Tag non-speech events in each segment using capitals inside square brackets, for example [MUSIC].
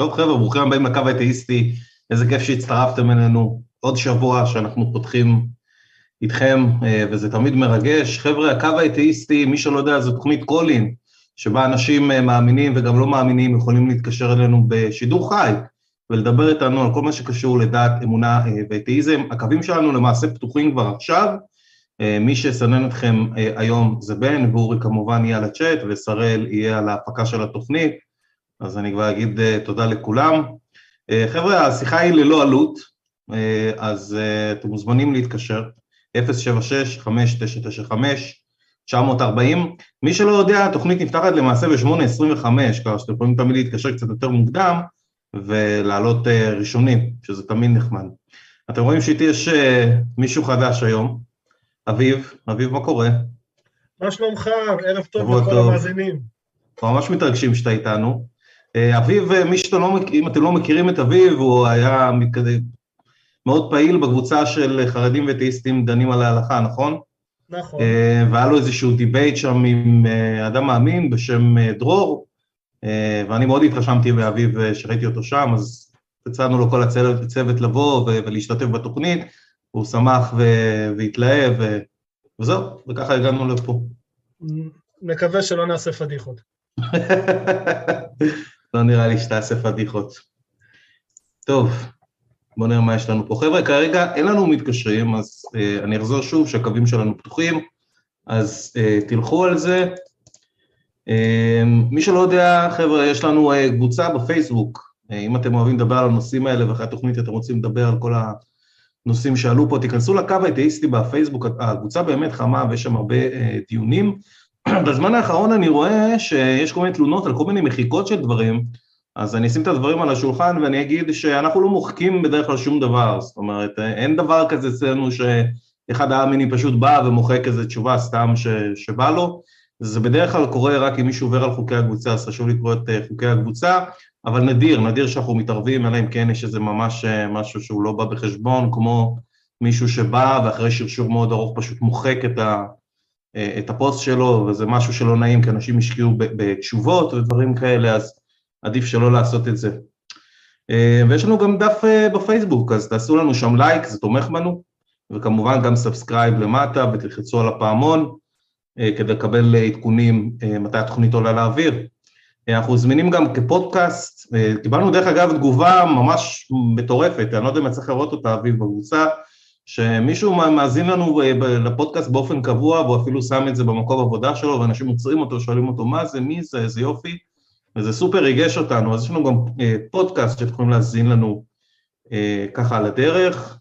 טוב חבר'ה, ברוכים הבאים לקו האתאיסטי, איזה כיף שהצטרפתם אלינו. עוד שבוע שאנחנו פותחים איתכם, אה, וזה תמיד מרגש. חבר'ה, הקו האתאיסטי, מי שלא יודע, זו תוכנית קולין, שבה אנשים אה, מאמינים וגם לא מאמינים יכולים להתקשר אלינו בשידור חי, ולדבר איתנו על כל מה שקשור לדת, אמונה אה, ואתאיזם. הקווים שלנו למעשה פתוחים כבר עכשיו. מי שיסנן אתכם היום זה בן, ואורי כמובן יהיה על הצ'אט, ושראל יהיה על ההפקה של התוכנית. אז אני כבר אגיד uh, תודה לכולם. Uh, חבר'ה, השיחה היא ללא עלות, uh, אז אתם מוזמנים להתקשר, 076-5995-940. מי שלא יודע, התוכנית נפתחת למעשה ב-8.25, ככה שאתם יכולים תמיד להתקשר קצת יותר מוקדם ולעלות ראשונים, שזה תמיד נחמד. אתם רואים שאיתי יש מישהו חדש היום, אביב, אביב, מה קורה? מה שלומך? ערב טוב לכל המאזינים. אנחנו ממש מתרגשים שאתה איתנו. אה, אביב, אה, מי שאתם לא, אם אתם לא מכירים את אביב, הוא היה מאוד פעיל בקבוצה של חרדים ואתאיסטים דנים על ההלכה, נכון? נכון. אה, והיה לו איזשהו debate שם עם אדם מאמין בשם דרור, ואני מאוד התרשמתי באביב שראיתי אותו שם, אז הצענו לו כל הצוות, הצוות לבוא ולהשתתף בתוכנית, הוא שמח והתלהב, וזהו, וככה הגענו לפה. מקווה שלא נעשה פדיחות. [LAUGHS] לא נראה לי שתעשה פדיחות. טוב, בואו נראה מה יש לנו פה. חבר'ה, כרגע אין לנו מתקשרים, אז uh, אני אחזור שוב שהקווים שלנו פתוחים, אז uh, תלכו על זה. Uh, מי שלא יודע, חבר'ה, יש לנו uh, קבוצה בפייסבוק. Uh, אם אתם אוהבים לדבר על הנושאים האלה ואחרי התוכנית אתם רוצים לדבר על כל הנושאים שעלו פה, תיכנסו לקו האתאיסטי בפייסבוק, הקבוצה באמת חמה ויש שם הרבה uh, דיונים. [CLEARS THROAT] בזמן האחרון אני רואה שיש כל מיני תלונות על כל מיני מחיקות של דברים, אז אני אשים את הדברים על השולחן ואני אגיד שאנחנו לא מוחקים בדרך כלל שום דבר, זאת אומרת, אין דבר כזה אצלנו שאחד האמיני פשוט בא ומוחק איזה תשובה סתם ש, שבא לו, זה בדרך כלל קורה רק אם מישהו עובר על חוקי הקבוצה, אז חשוב לקרוא את אה, חוקי הקבוצה, אבל נדיר, נדיר שאנחנו מתערבים, אלא אם כן יש איזה ממש אה, משהו שהוא לא בא בחשבון, כמו מישהו שבא ואחרי שרשור מאוד ארוך פשוט מוחק את ה... אה, את הפוסט שלו, וזה משהו שלא נעים, כי אנשים השקיעו בתשובות ודברים כאלה, אז עדיף שלא לעשות את זה. אה, ויש לנו גם דף אה, בפייסבוק, אז תעשו לנו שם לייק, זה תומך בנו, וכמובן גם subscribe למטה ותלחצו על הפעמון כדי לקבל עדכונים מתי התוכנית עולה לאוויר. אנחנו זמינים גם כפודקאסט, קיבלנו דרך אגב תגובה ממש מטורפת, אני לא יודע אם אני צריך לראות אותה, אביב, בקבוצה, שמישהו מאזין לנו לפודקאסט באופן קבוע, והוא אפילו שם את זה במקום עבודה שלו, ואנשים עוצרים אותו, שואלים אותו מה זה, מי זה, איזה יופי, וזה סופר ריגש אותנו, אז יש לנו גם אה, פודקאסט שאתם יכולים להאזין לנו אה, ככה על הדרך.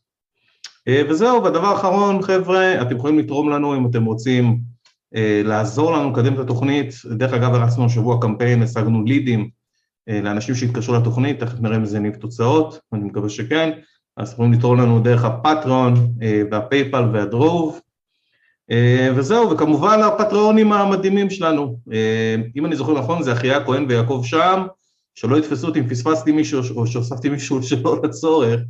אה, וזהו, והדבר האחרון, חבר'ה, אתם יכולים לתרום לנו אם אתם רוצים לעזור לנו לקדם את התוכנית. דרך אגב, הרצנו השבוע קמפיין, השגנו לידים לאנשים שהתקשרו לתוכנית, תכף נראה אם זה ניב תוצאות, אני מקווה שכן. אז יכולים לתרום לנו דרך הפטריון אה, והפייפל והדרוב. אה, וזהו, וכמובן הפטריונים המדהימים שלנו. אה, אם אני זוכר נכון, זה אחיה הכהן ויעקב שם, שלא יתפסו אותי אם פספסתי מישהו או שהוספתי מישהו [LAUGHS] שלא לצורך,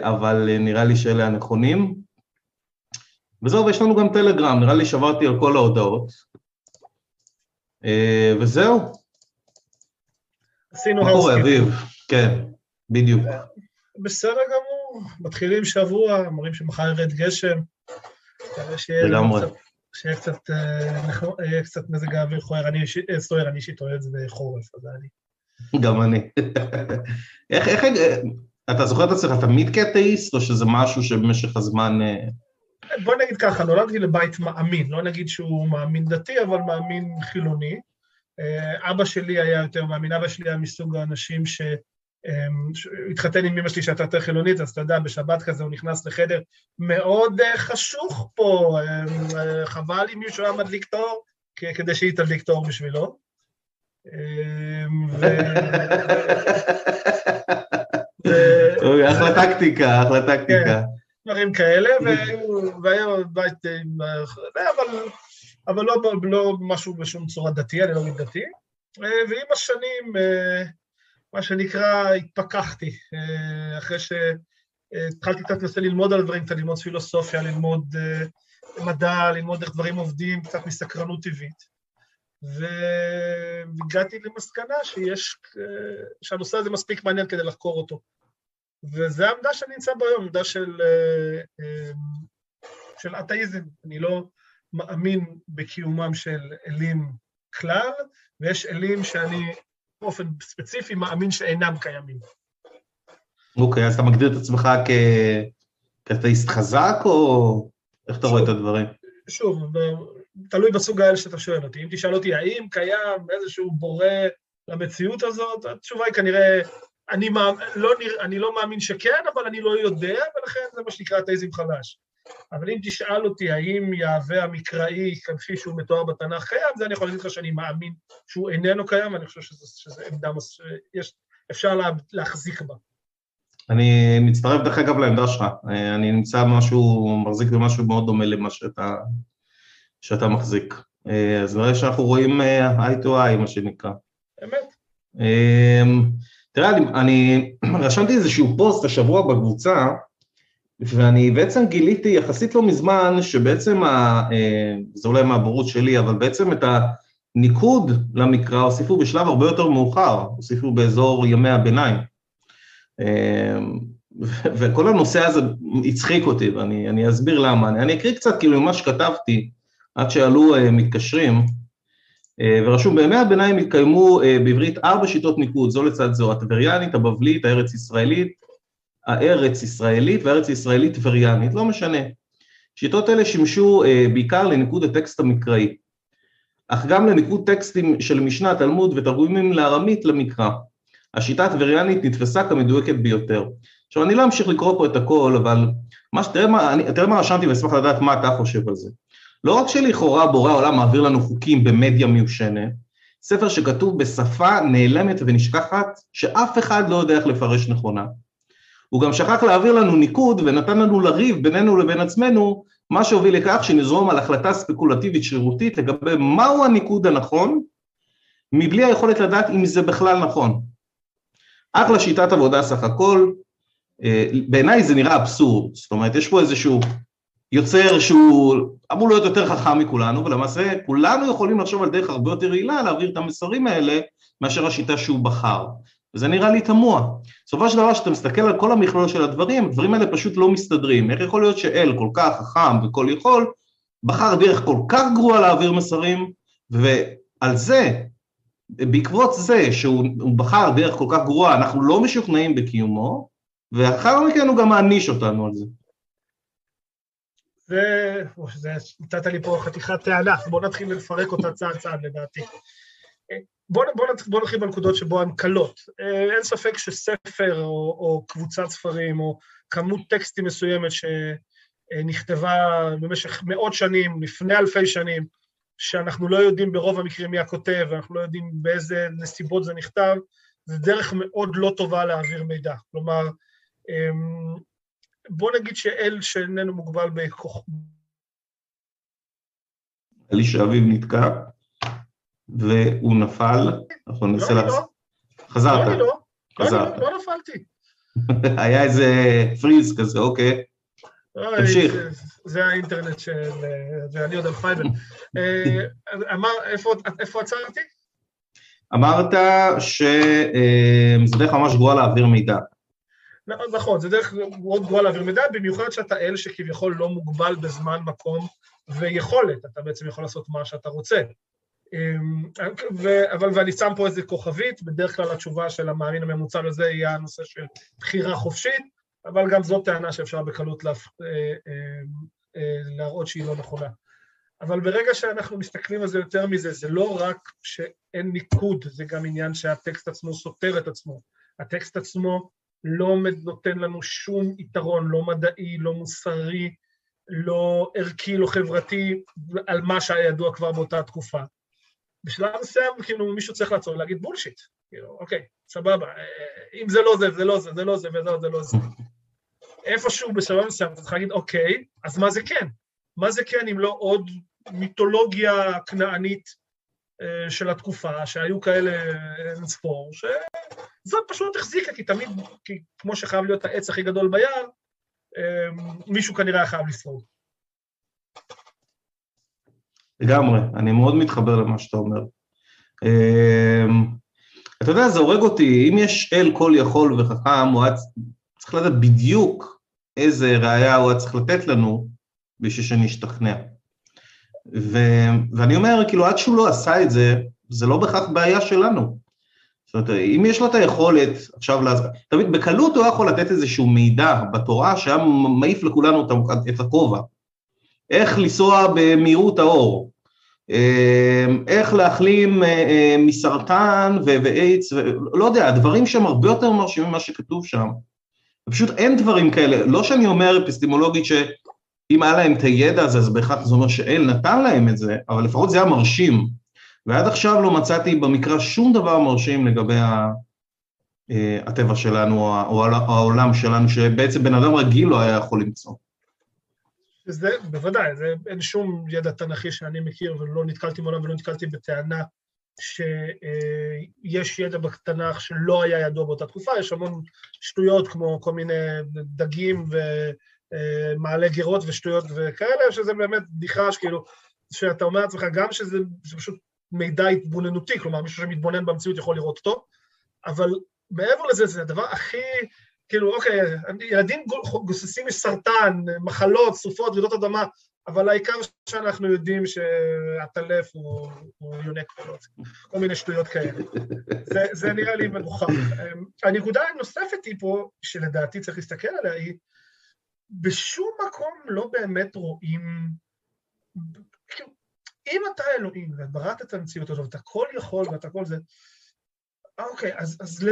אבל נראה לי שאלה הנכונים. וזהו, ויש לנו גם טלגרם, נראה לי שברתי על כל ההודעות. וזהו. עשינו האוסקי. מה קורה, אביב? כן, בדיוק. בסדר גמור, מתחילים שבוע, אומרים שמחר ירד גשם. לגמרי. שיהיה קצת, אה, קצת מזג האוויר חוער, אני אישית, אה, סוער, אני אישית אוהב את זה בחורף, אז אני. גם אני. [LAUGHS] איך, איך, אתה זוכר את עצמך תמיד כאתאיסט, או שזה משהו שבמשך הזמן... אה, בוא נגיד ככה, נולדתי לבית מאמין, לא נגיד שהוא מאמין דתי, אבל מאמין חילוני. אבא שלי היה יותר מאמין, אבא שלי היה מסוג האנשים ש... אמ, התחתן עם אמא שלי שהייתה יותר חילונית, אז אתה יודע, בשבת כזה הוא נכנס לחדר מאוד אה, חשוך פה, אמ, אה, חבל אם מישהו היה מדליק תור, כדי שהיא תדליק תור בשבילו. אמ, אחלה טקטיקה, אחלה טקטיקה. כן, דברים כאלה, והיה בית, אבל לא, לא משהו בשום צורה דתי, אני לא דתי. אה, ועם השנים, מה שנקרא, התפכחתי, אה, אחרי שהתחלתי קצת לנסות ללמוד על דברים, קצת ללמוד פילוסופיה, ללמוד אה, מדע, ללמוד איך דברים עובדים, קצת מסקרנות טבעית. והגעתי למסקנה שיש, שהנושא הזה מספיק מעניין כדי לחקור אותו. וזו העמדה שאני נמצא בה היום, עמדה של, של אתאיזם. אני לא מאמין בקיומם של אלים כלל, ויש אלים שאני באופן ספציפי מאמין שאינם קיימים. אוקיי, אז אתה מגדיר את עצמך כאתאיסט חזק, או איך אתה רואה את הדברים? שוב, תלוי בסוג האלה שאתה שואל אותי. אם תשאל אותי האם קיים איזשהו בורא למציאות הזאת, התשובה היא כנראה, אני, מאמין, לא, אני לא מאמין שכן, אבל אני לא יודע, ולכן זה מה שנקרא אתאיזם חדש. אבל אם תשאל אותי האם יהווה המקראי כפי שהוא מתואר בתנ"ך קיים, זה אני יכול להגיד לך שאני מאמין שהוא איננו קיים, ואני חושב שזו עמדה, יש, אפשר לה, להחזיק בה. אני מצטרף דרך אגב לעמדה שלך, אני נמצא משהו, מחזיק במשהו מאוד דומה למה שאתה, שאתה מחזיק. אז נראה שאנחנו רואים eye to eye, מה שנקרא. אמת. תראה, אני, אני רשמתי איזשהו פוסט השבוע בקבוצה, ואני בעצם גיליתי יחסית לא מזמן שבעצם, ה, זה אולי מהבורות שלי, אבל בעצם את הניקוד למקרא הוסיפו בשלב הרבה יותר מאוחר, הוסיפו באזור ימי הביניים. וכל הנושא הזה הצחיק אותי, ואני אסביר למה. אני, אני אקריא קצת כאילו ממה שכתבתי, עד שעלו מתקשרים, ורשום, בימי הביניים התקיימו בעברית ארבע שיטות ניקוד, זו לצד זו, הטבריאנית, הבבלית, הארץ-ישראלית, הארץ-ישראלית והארץ-ישראלית טבריאנית, לא משנה. שיטות אלה שימשו בעיקר לניקוד הטקסט המקראי, אך גם לניקוד טקסטים של משנה, תלמוד ותרגומים לארמית למקרא. השיטה הטבריאנית נתפסה כמדויקת ביותר. עכשיו, אני לא אמשיך לקרוא פה את הכל, אבל מה, תראה, מה, אני, תראה מה רשמתי ואשמח לדעת מה אתה חושב על זה. לא רק שלכאורה בורא העולם מעביר לנו חוקים במדיה מיושנת, ספר שכתוב בשפה נעלמת ונשכחת, שאף אחד לא יודע איך לפרש נכונה. הוא גם שכח להעביר לנו ניקוד ונתן לנו לריב בינינו לבין עצמנו, מה שהוביל לכך שנזרום על החלטה ספקולטיבית שרירותית לגבי מהו הניקוד הנכון, מבלי היכולת לדעת אם זה בכלל נכון. אחלה שיטת עבודה סך הכל, בעיניי זה נראה אבסורד, זאת אומרת יש פה איזשהו יוצר שהוא אמור להיות יותר חכם מכולנו, ולמעשה כולנו יכולים לחשוב על דרך הרבה יותר יעילה להעביר את המסרים האלה מאשר השיטה שהוא בחר, וזה נראה לי תמוה. בסופו של דבר כשאתה מסתכל על כל המכלול של הדברים, הדברים האלה פשוט לא מסתדרים, איך יכול להיות שאל כל כך חכם וכל יכול, בחר דרך כל כך גרועה להעביר מסרים, ועל זה בעקבות זה שהוא בחר דרך כל כך גרועה, אנחנו לא משוכנעים בקיומו, ואחר מכן הוא גם מעניש אותנו על זה. זה, נתת לי פה חתיכת טענה, בוא נתחיל לפרק אותה צעד צעד לדעתי. בוא, בוא, נתחיל בנקודות שבו הן קלות. אין ספק שספר או, או קבוצת ספרים או כמות טקסטים מסוימת שנכתבה במשך מאות שנים, לפני אלפי שנים, שאנחנו לא יודעים ברוב המקרים מי הכותב, ואנחנו לא יודעים באיזה נסיבות זה נכתב, זה דרך מאוד לא טובה להעביר מידע. כלומר, בוא נגיד שאל שאיננו מוגבל בכוח... אלישע אביב נתקע, והוא נפל, אנחנו ננסה לא, לא. חזרת. לא, לא, חזרת. לא, לא נפלתי. [LAUGHS] היה איזה פריז כזה, אוקיי. תמשיך. זה האינטרנט של... ואני עוד על פייבל. אמר, איפה עצרתי? אמרת שזה דרך ממש גרועה להעביר מידע. נכון, זה דרך מאוד גרועה להעביר מידע, במיוחד שאתה אל שכביכול לא מוגבל בזמן, מקום ויכולת, אתה בעצם יכול לעשות מה שאתה רוצה. ו- אבל ואני שם פה איזה כוכבית, בדרך כלל התשובה של המאמין הממוצע לזה יהיה הנושא של בחירה חופשית, אבל גם זאת טענה שאפשר בקלות לה, להראות שהיא לא נכונה. אבל ברגע שאנחנו מסתכלים על זה יותר מזה, זה לא רק שאין ניקוד, זה גם עניין שהטקסט עצמו סותר את עצמו. הטקסט עצמו לא נותן לנו שום יתרון, לא מדעי, לא מוסרי, לא ערכי, לא חברתי, על מה שהיה ידוע כבר באותה תקופה. בשלב מסוים, כאילו, מישהו צריך לעצור ולהגיד בולשיט. כאילו, אוקיי, סבבה, אם זה לא זה, זה לא זה, זה לא זה, וזה זה לא זה. איפשהו בשלב מסוים אתה צריך להגיד, אוקיי, אז מה זה כן? מה זה כן אם לא עוד מיתולוגיה כנענית של התקופה, שהיו כאלה אין ספור, שזאת פשוט החזיקה, כי תמיד, כי כמו שחייב להיות העץ הכי גדול ביער, מישהו כנראה היה חייב לשרוד. לגמרי, אני מאוד מתחבר למה שאתה אומר. אמ, אתה יודע, זה הורג אותי, אם יש אל כל יכול וחכם, הוא היה צריך לדעת בדיוק איזה ראייה הוא היה צריך לתת לנו בשביל שנשתכנע. ו, ואני אומר, כאילו, עד שהוא לא עשה את זה, זה לא בהכרח בעיה שלנו. זאת אומרת, אם יש לו את היכולת עכשיו, לה... תמיד בקלות הוא יכול לתת איזשהו מידע בתורה שהיה מעיף לכולנו את הכובע. איך לנסוע במהירות האור, אמ, איך להחלים אה, אה, מסרטן ואיידס, לא יודע, דברים שהם הרבה יותר מרשימים ממה שכתוב שם. פשוט אין דברים כאלה, לא שאני אומר אפיסטימולוגית שאם היה להם את הידע הזה, אז בהכרח זה אומר שאל נתן להם את זה, אבל לפחות זה היה מרשים. ועד עכשיו לא מצאתי במקרא שום דבר מרשים לגבי אה, הטבע שלנו, או העולם שלנו, שבעצם בן אדם רגיל לא היה יכול למצוא. זה בוודאי, זה, אין שום ידע תנכי שאני מכיר ולא נתקלתי מעולם ולא נתקלתי בטענה שיש ידע בתנ"ך שלא היה ידוע באותה תקופה, יש המון שטויות כמו כל מיני דגים ומעלה גירות ושטויות וכאלה, שזה באמת בדיחה שכאילו, שאתה אומר לעצמך גם שזה פשוט מידע התבוננותי, כלומר מישהו שמתבונן במציאות יכול לראות אותו, אבל מעבר לזה זה הדבר הכי כאילו, אוקיי, ילדים גוססים מסרטן, מחלות, סופות, רעידות אדמה, אבל העיקר שאנחנו יודעים שהטלף הוא, הוא יונק פלות, כל מיני שטויות כאלה. זה, זה נראה לי מגוחך. הנקודה הנוספת היא פה, שלדעתי צריך להסתכל עליה, היא בשום מקום לא באמת רואים... כאילו, אם אתה אלוהים ובראת את המציאות הזאת, ואתה כל יכול ואתה כל זה, אוקיי, אז, אז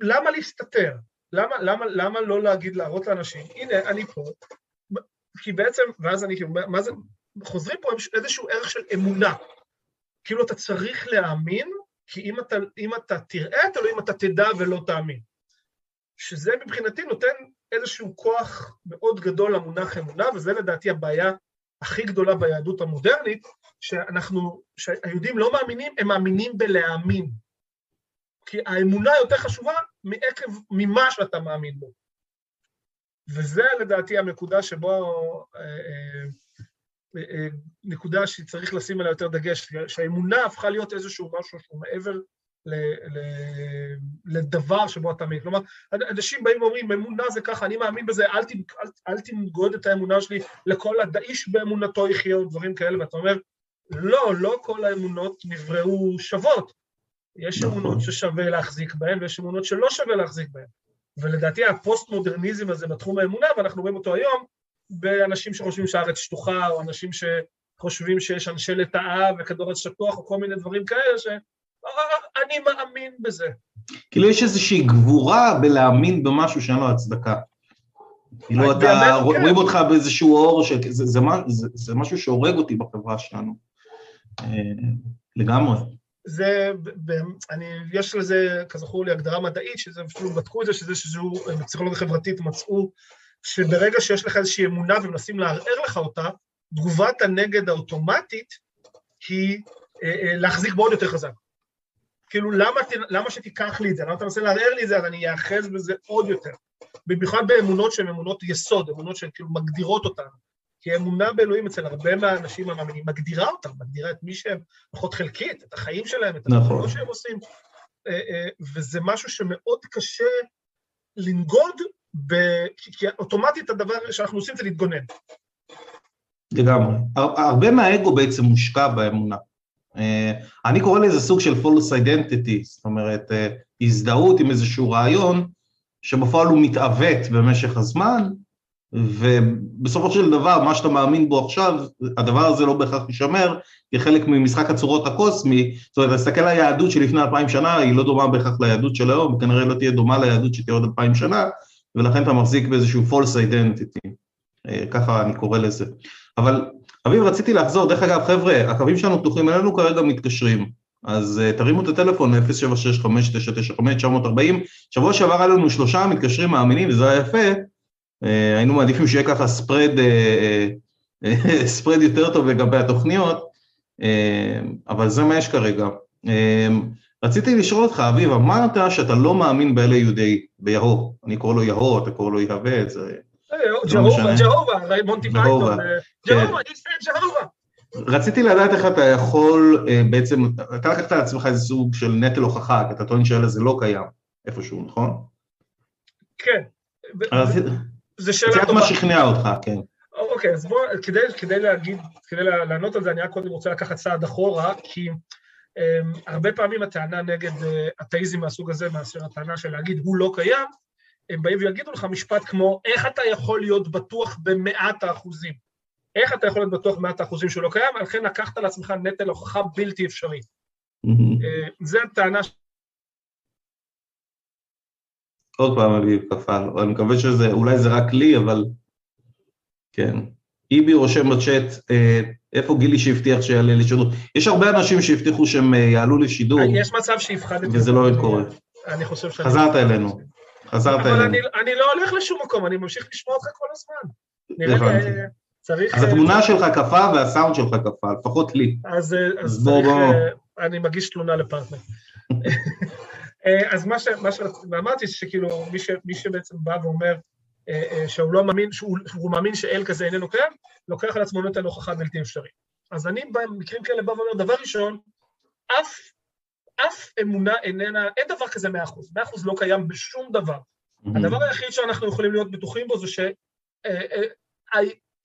למה להסתתר? למה, למה, למה לא להגיד, להראות לאנשים, הנה, אני פה, כי בעצם, ואז אני כאילו, מה זה, חוזרים פה איזשהו ערך של אמונה. כאילו אתה צריך להאמין, כי אם אתה, אם אתה תראה את אלוהים, אתה תדע ולא תאמין. שזה מבחינתי נותן איזשהו כוח מאוד גדול למונח אמונה, וזה לדעתי הבעיה הכי גדולה ביהדות המודרנית, שאנחנו, שהיהודים לא מאמינים, הם מאמינים בלהאמין. כי האמונה יותר חשובה מעקב, ממה שאתה מאמין בו. וזה לדעתי הנקודה שבו, אה, אה, אה, נקודה שצריך לשים עליה יותר דגש, שהאמונה הפכה להיות איזשהו משהו שהוא מעבר ל, ל, לדבר שבו אתה מאמין. כלומר, אנשים באים ואומרים, אמונה זה ככה, אני מאמין בזה, אל, אל, אל תנגוד את האמונה שלי לכל האיש באמונתו יחיה, או דברים כאלה, ואתה אומר, לא, לא כל האמונות נבראו שוות. יש נכון. אמונות ששווה להחזיק בהן ויש אמונות שלא שווה להחזיק בהן. ולדעתי הפוסט-מודרניזם הזה בתחום האמונה, ואנחנו רואים אותו היום, באנשים שחושבים שהארץ שטוחה, או אנשים שחושבים שיש אנשי לטאה וכדור ארץ שטוח, או כל מיני דברים כאלה, שאני מאמין בזה. כאילו יש איזושהי גבורה בלהאמין במשהו שאין לו הצדקה. כאילו אתה, רואים כן. אותך באיזשהו אור, שזה, זה, זה, זה, זה משהו שהורג אותי בחברה שלנו. אה, לגמרי. זה, אני, יש לזה, כזכור לי, הגדרה מדעית, שזה אפילו בדקו את זה, שזה שזו, בפסיכולוגיה חברתית מצאו, שברגע שיש לך איזושהי אמונה ומנסים לערער לך אותה, תגובת הנגד האוטומטית היא אה, אה, להחזיק בעוד יותר חזק. כאילו, למה, למה שתיקח לי את זה? למה אתה מנסה לערער לי את זה? אז אני אאחז בזה עוד יותר. במיוחד באמונות שהן אמונות יסוד, אמונות שהן כאילו מגדירות אותנו. כי אמונה באלוהים אצל הרבה מהאנשים המאמינים מגדירה אותם, מגדירה את מי שהם, לפחות חלקית, את החיים שלהם, את נכון. הדברים שהם עושים, אה, אה, וזה משהו שמאוד קשה לנגוד, ב... כי אוטומטית הדבר שאנחנו עושים זה להתגונן. לגמרי. הרבה מהאגו בעצם מושקע באמונה. אה, אני קורא לזה סוג של false identity, זאת אומרת, הזדהות עם איזשהו רעיון, שבפועל הוא מתעוות במשך הזמן, ובסופו של דבר, מה שאתה מאמין בו עכשיו, הדבר הזה לא בהכרח יישמר, כחלק ממשחק הצורות הקוסמי, זאת אומרת, להסתכל על היהדות שלפני אלפיים שנה, היא לא דומה בהכרח ליהדות של היום, וכנראה לא תהיה דומה ליהדות שתהיה עוד אלפיים שנה, ולכן אתה מחזיק באיזשהו false identity, אה, ככה אני קורא לזה. אבל אביב, רציתי לחזור, דרך אגב, חבר'ה, הקווים שלנו פתוחים אלינו כרגע מתקשרים, אז uh, תרימו את הטלפון 076-599-940, שבוע שעבר היה לנו שלושה מתקשרים מאמינים, וזה היה יפה, היינו מעדיפים שיהיה ככה ספרד, ספרד אה, יותר טוב לגבי התוכניות, אה, אבל זה מה יש כרגע. רציתי לשאול אותך, אביב, אמרת שאתה לא מאמין באלה יהודי, ביהו, אני קורא לו יהו, אתה קורא לו יהווה, זה... ג'הובה, ג'הובה, מונטי פייתון, ג'הובה, ג'הובה. רציתי לדעת איך אתה יכול אה, בעצם, אתה לקחת על עצמך איזה סוג של נטל הוכחה, כי אתה טוען שהאל הזה לא קיים איפשהו, נכון? כן. זה שאלה טובה. מה שכנע אותך, כן. אוקיי, אז בוא, כדי, כדי להגיד, כדי לענות על זה, אני רק קודם רוצה לקחת צעד אחורה, כי um, הרבה פעמים הטענה נגד uh, אתאיזם מהסוג הזה, מאשר הטענה של להגיד הוא לא קיים, הם באים ויגידו לך משפט כמו, איך אתה יכול להיות בטוח במאת האחוזים? איך אתה יכול להיות בטוח במאת האחוזים שהוא לא קיים? לכן לקחת על עצמך נטל הוכחה בלתי אפשרי. Uh, זה הטענה עוד פעם אביב כפל, אני מקווה שזה, אולי זה רק לי, אבל כן. איבי רושם בצ'אט, אה, איפה גילי שהבטיח שיעלה לשידור? יש הרבה אנשים שהבטיחו שהם אה, יעלו לשידור. יש מצב שהפחדתי. וזה לא קורה. אני חושב שאני... חזרת אלינו. חזרת אלינו. אבל אני לא הולך לשום מקום, אני ממשיך לשמוע אותך כל הזמן. נראה. אה, צריך... אז התמונה שלך קפה והסאונד שלך קפה, לפחות לי. אז צריך... אני מגיש תלונה לפרטנר. [LAUGHS] אז מה שאמרתי, שכאילו מי שבעצם בא ואומר, אה, אה, שהוא לא מאמין, שהוא, שהוא מאמין שאל כזה איננו קיים, לוקח על עצמו נטל הוכחה בלתי אפשרי. אז אני במקרים כאלה בא ואומר, דבר ראשון, אף, אף אמונה איננה, אין דבר כזה מאה אחוז, מאה אחוז לא קיים בשום דבר. Mm-hmm. הדבר היחיד שאנחנו יכולים להיות בטוחים בו זה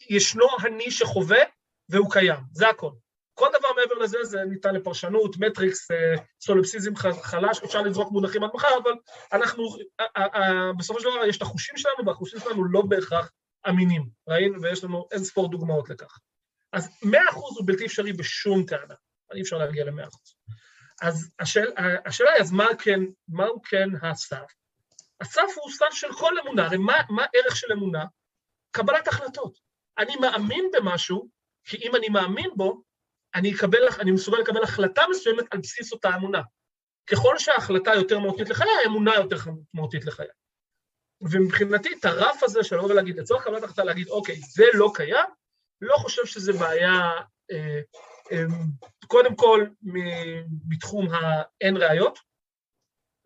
שישנו אה, אני שחווה והוא קיים, זה הכל. כל דבר מעבר לזה זה ניתן לפרשנות, מטריקס, אה, סולפסיזם חלש, אפשר לזרוק מונחים עד מחר, אבל אנחנו, בסופו של דבר יש את החושים שלנו, והחושים שלנו לא בהכרח אמינים, ראינו, ויש לנו אין ספור דוגמאות לכך. אז מאה אחוז הוא בלתי אפשרי בשום טענה, אי אפשר להגיע למאה אחוז. אז השאל, השאלה היא, אז מה כן, מהו כן הסף? הסף הוא סף של כל אמונה, הרי מה, מה ערך של אמונה? קבלת החלטות. אני מאמין במשהו, כי אם אני מאמין בו, אני, אקבל, אני מסוגל לקבל החלטה מסוימת על בסיס אותה אמונה. ככל שההחלטה יותר מהותית לחיי, האמונה יותר מהותית לחיי. ומבחינתי, את הרף הזה של לבוא ולהגיד, לצורך קבלת החלטה להגיד, אוקיי, זה לא קיים, לא חושב שזה בעיה, אה, אה, קודם כל, מתחום האין ראיות,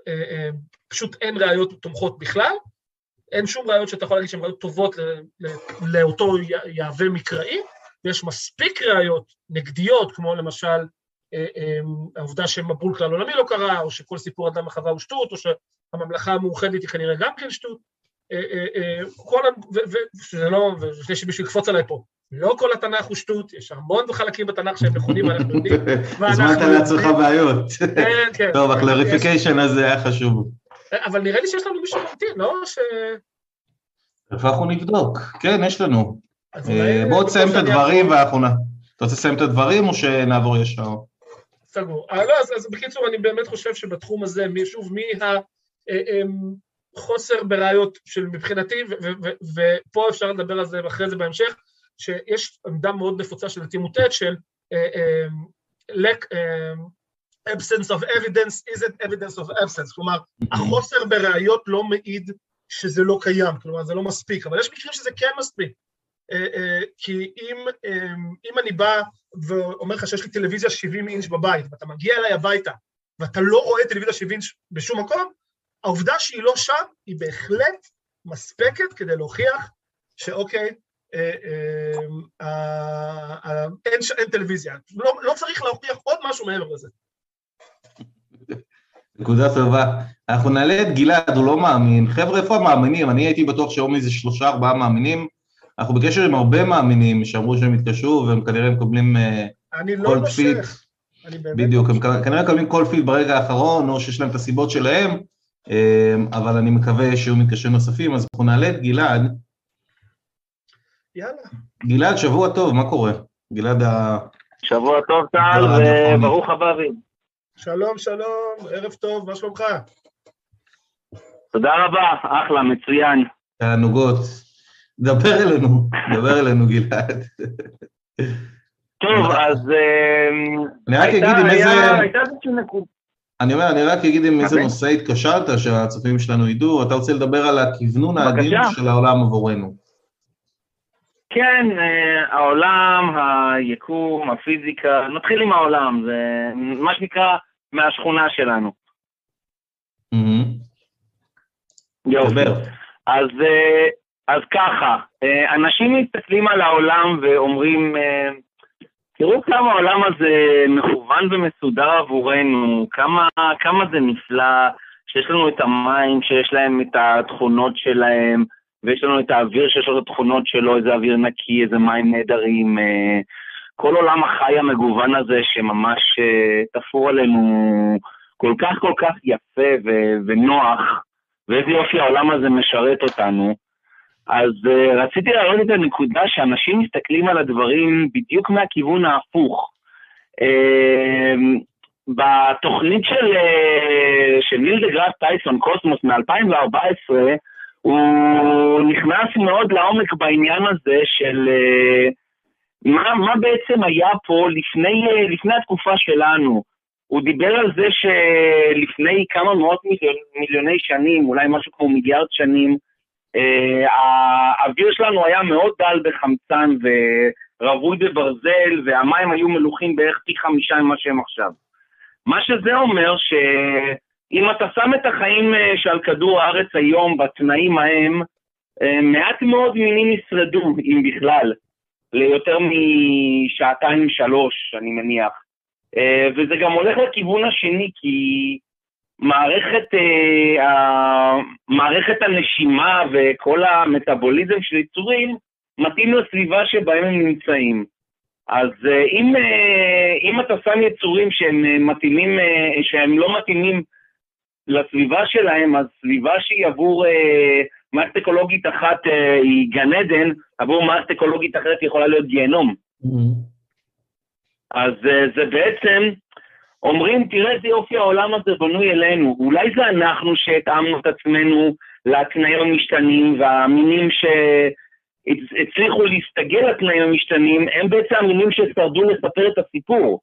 אה, אה, פשוט אין ראיות תומכות בכלל, אין שום ראיות שאתה יכול להגיד שהן ראיות טובות לאותו יהווה מקראי, ויש מספיק ראיות נגדיות, כמו למשל אה, אה, העובדה שמבול כלל עולמי לא קרה, או שכל סיפור אדם וחווה הוא שטות, או שהממלכה המאוחדת היא כנראה גם כן שטות. אה, כל, וזה לא, ולפני שמישהו יקפוץ עליי פה, לא כל התנ"ך הוא שטות, יש המון חלקים בתנ"ך שהם נכונים, אנחנו יודעים. [LAUGHS] הזמנת לעצמך בעיות. כן, כן. טוב, ה clarification הזה היה חשוב. אבל נראה לי שיש לנו מישהו ממתין, לא ש... איפה אנחנו נבדוק? כן, יש לנו. אה, בואו תסיים את הדברים ואנחנו נ... אתה רוצה לסיים את הדברים או שנעבור ישר? סגור. אה, לא, אז, אז בקיצור, אני באמת חושב שבתחום הזה, שוב, מהחוסר אה, בראיות של מבחינתי, ופה אפשר לדבר על זה אחרי זה בהמשך, שיש עמדה מאוד נפוצה של הטימוטט של lack, absence of evidence isn't evidence of absence, כלומר, החוסר בראיות לא מעיד שזה לא קיים, כלומר, זה לא מספיק, אבל יש מקרים שזה כן מספיק. אה, אה, כי אם, אה, אם אני בא ואומר לך שיש לי טלוויזיה 70 אינץ' בבית, ואתה מגיע אליי הביתה, ואתה לא רואה טלוויזיה 70 אינץ' בשום מקום, העובדה שהיא לא שם היא בהחלט מספקת כדי להוכיח שאוקיי, אין טלוויזיה. לא, לא צריך להוכיח עוד משהו מעבר לזה. נקודה טובה. אנחנו נעלה את גלעד, הוא לא מאמין. חבר'ה, איפה המאמינים? אני הייתי בטוח שהיום איזה שלושה, ארבעה מאמינים. אנחנו בקשר עם הרבה מאמינים שאמרו שהם התקשרו והם כנראה מקבלים כל לא פיד. בדיוק, הם כנראה מקבלים כל פיד ברגע האחרון, או שיש להם את הסיבות שלהם, אמ, אבל אני מקווה שיהיו מתקשרים נוספים, אז אנחנו נעלה את גלעד. יאללה. גלעד, שבוע טוב, מה קורה? גלעד ה... שבוע טוב, טל, וברוך הבאים. שלום, שלום, ערב טוב, מה שלומך? תודה רבה, אחלה, מצוין. תענוגות. דבר אלינו, דבר אלינו גלעד. טוב, אז... אמ, אני רק אגיד עם איזה... אני אומר, אני רק אגיד עם איזה נושא התקשרת, שהצופים שלנו ידעו, אתה רוצה לדבר על הכוונון העדין של העולם עבורנו. כן, אה, העולם, היקום, הפיזיקה, נתחיל עם העולם, זה מה שנקרא מהשכונה שלנו. יופי. אז אה, אז ככה, אה, אנשים מסתכלים על העולם ואומרים, אה, תראו כמה העולם הזה מכוון ומסודר עבורנו, כמה, כמה זה נפלא, שיש לנו את המים שיש להם את התכונות שלהם, ויש לנו את האוויר שיש לו את התכונות שלו, איזה אוויר נקי, איזה מים נהדרים. אה, כל עולם החי המגוון הזה שממש תפור עלינו כל כך כל כך יפה ונוח, ואיזה יופי העולם הזה משרת אותנו. אז uh, רציתי להראות את הנקודה שאנשים מסתכלים על הדברים בדיוק מהכיוון ההפוך. Uh, בתוכנית של, uh, של ניל דה גראס טייסון, קוסמוס, מ-2014, הוא נכנס מאוד לעומק בעניין הזה של uh, מה, מה בעצם היה פה לפני, uh, לפני התקופה שלנו. הוא דיבר על זה שלפני כמה מאות מיליוני שנים, אולי משהו כמו מיליארד שנים, האוויר שלנו היה מאוד דל בחמצן ורווי בברזל, והמים היו מלוכים בערך פי חמישה ממה שהם עכשיו. מה שזה אומר שאם אתה שם את החיים uh, שעל כדור הארץ היום בתנאים ההם, uh, מעט מאוד מינים ישרדו, אם בכלל, ליותר משעתיים-שלוש, אני מניח. וזה גם הולך לכיוון השני, כי מערכת, uh, מערכת הנשימה וכל המטאבוליזם של יצורים מתאים לסביבה שבהם הם נמצאים. אז uh, אם, uh, אם אתה שם יצורים שהם uh, מתאימים, uh, שהם לא מתאימים לסביבה שלהם, אז סביבה שהיא עבור uh, מערכת אקולוגית אחת uh, היא גן עדן, עבור מערכת אקולוגית אחרת יכולה להיות גיהנום. Mm-hmm. אז אה, זה בעצם, אומרים, תראה איזה יופי העולם הזה בנוי אלינו. אולי זה אנחנו שהתאמנו את עצמנו לתנאים המשתנים, והמינים שהצליחו להסתגל לתנאים המשתנים, הם בעצם המינים ששרדו לספר את הסיפור.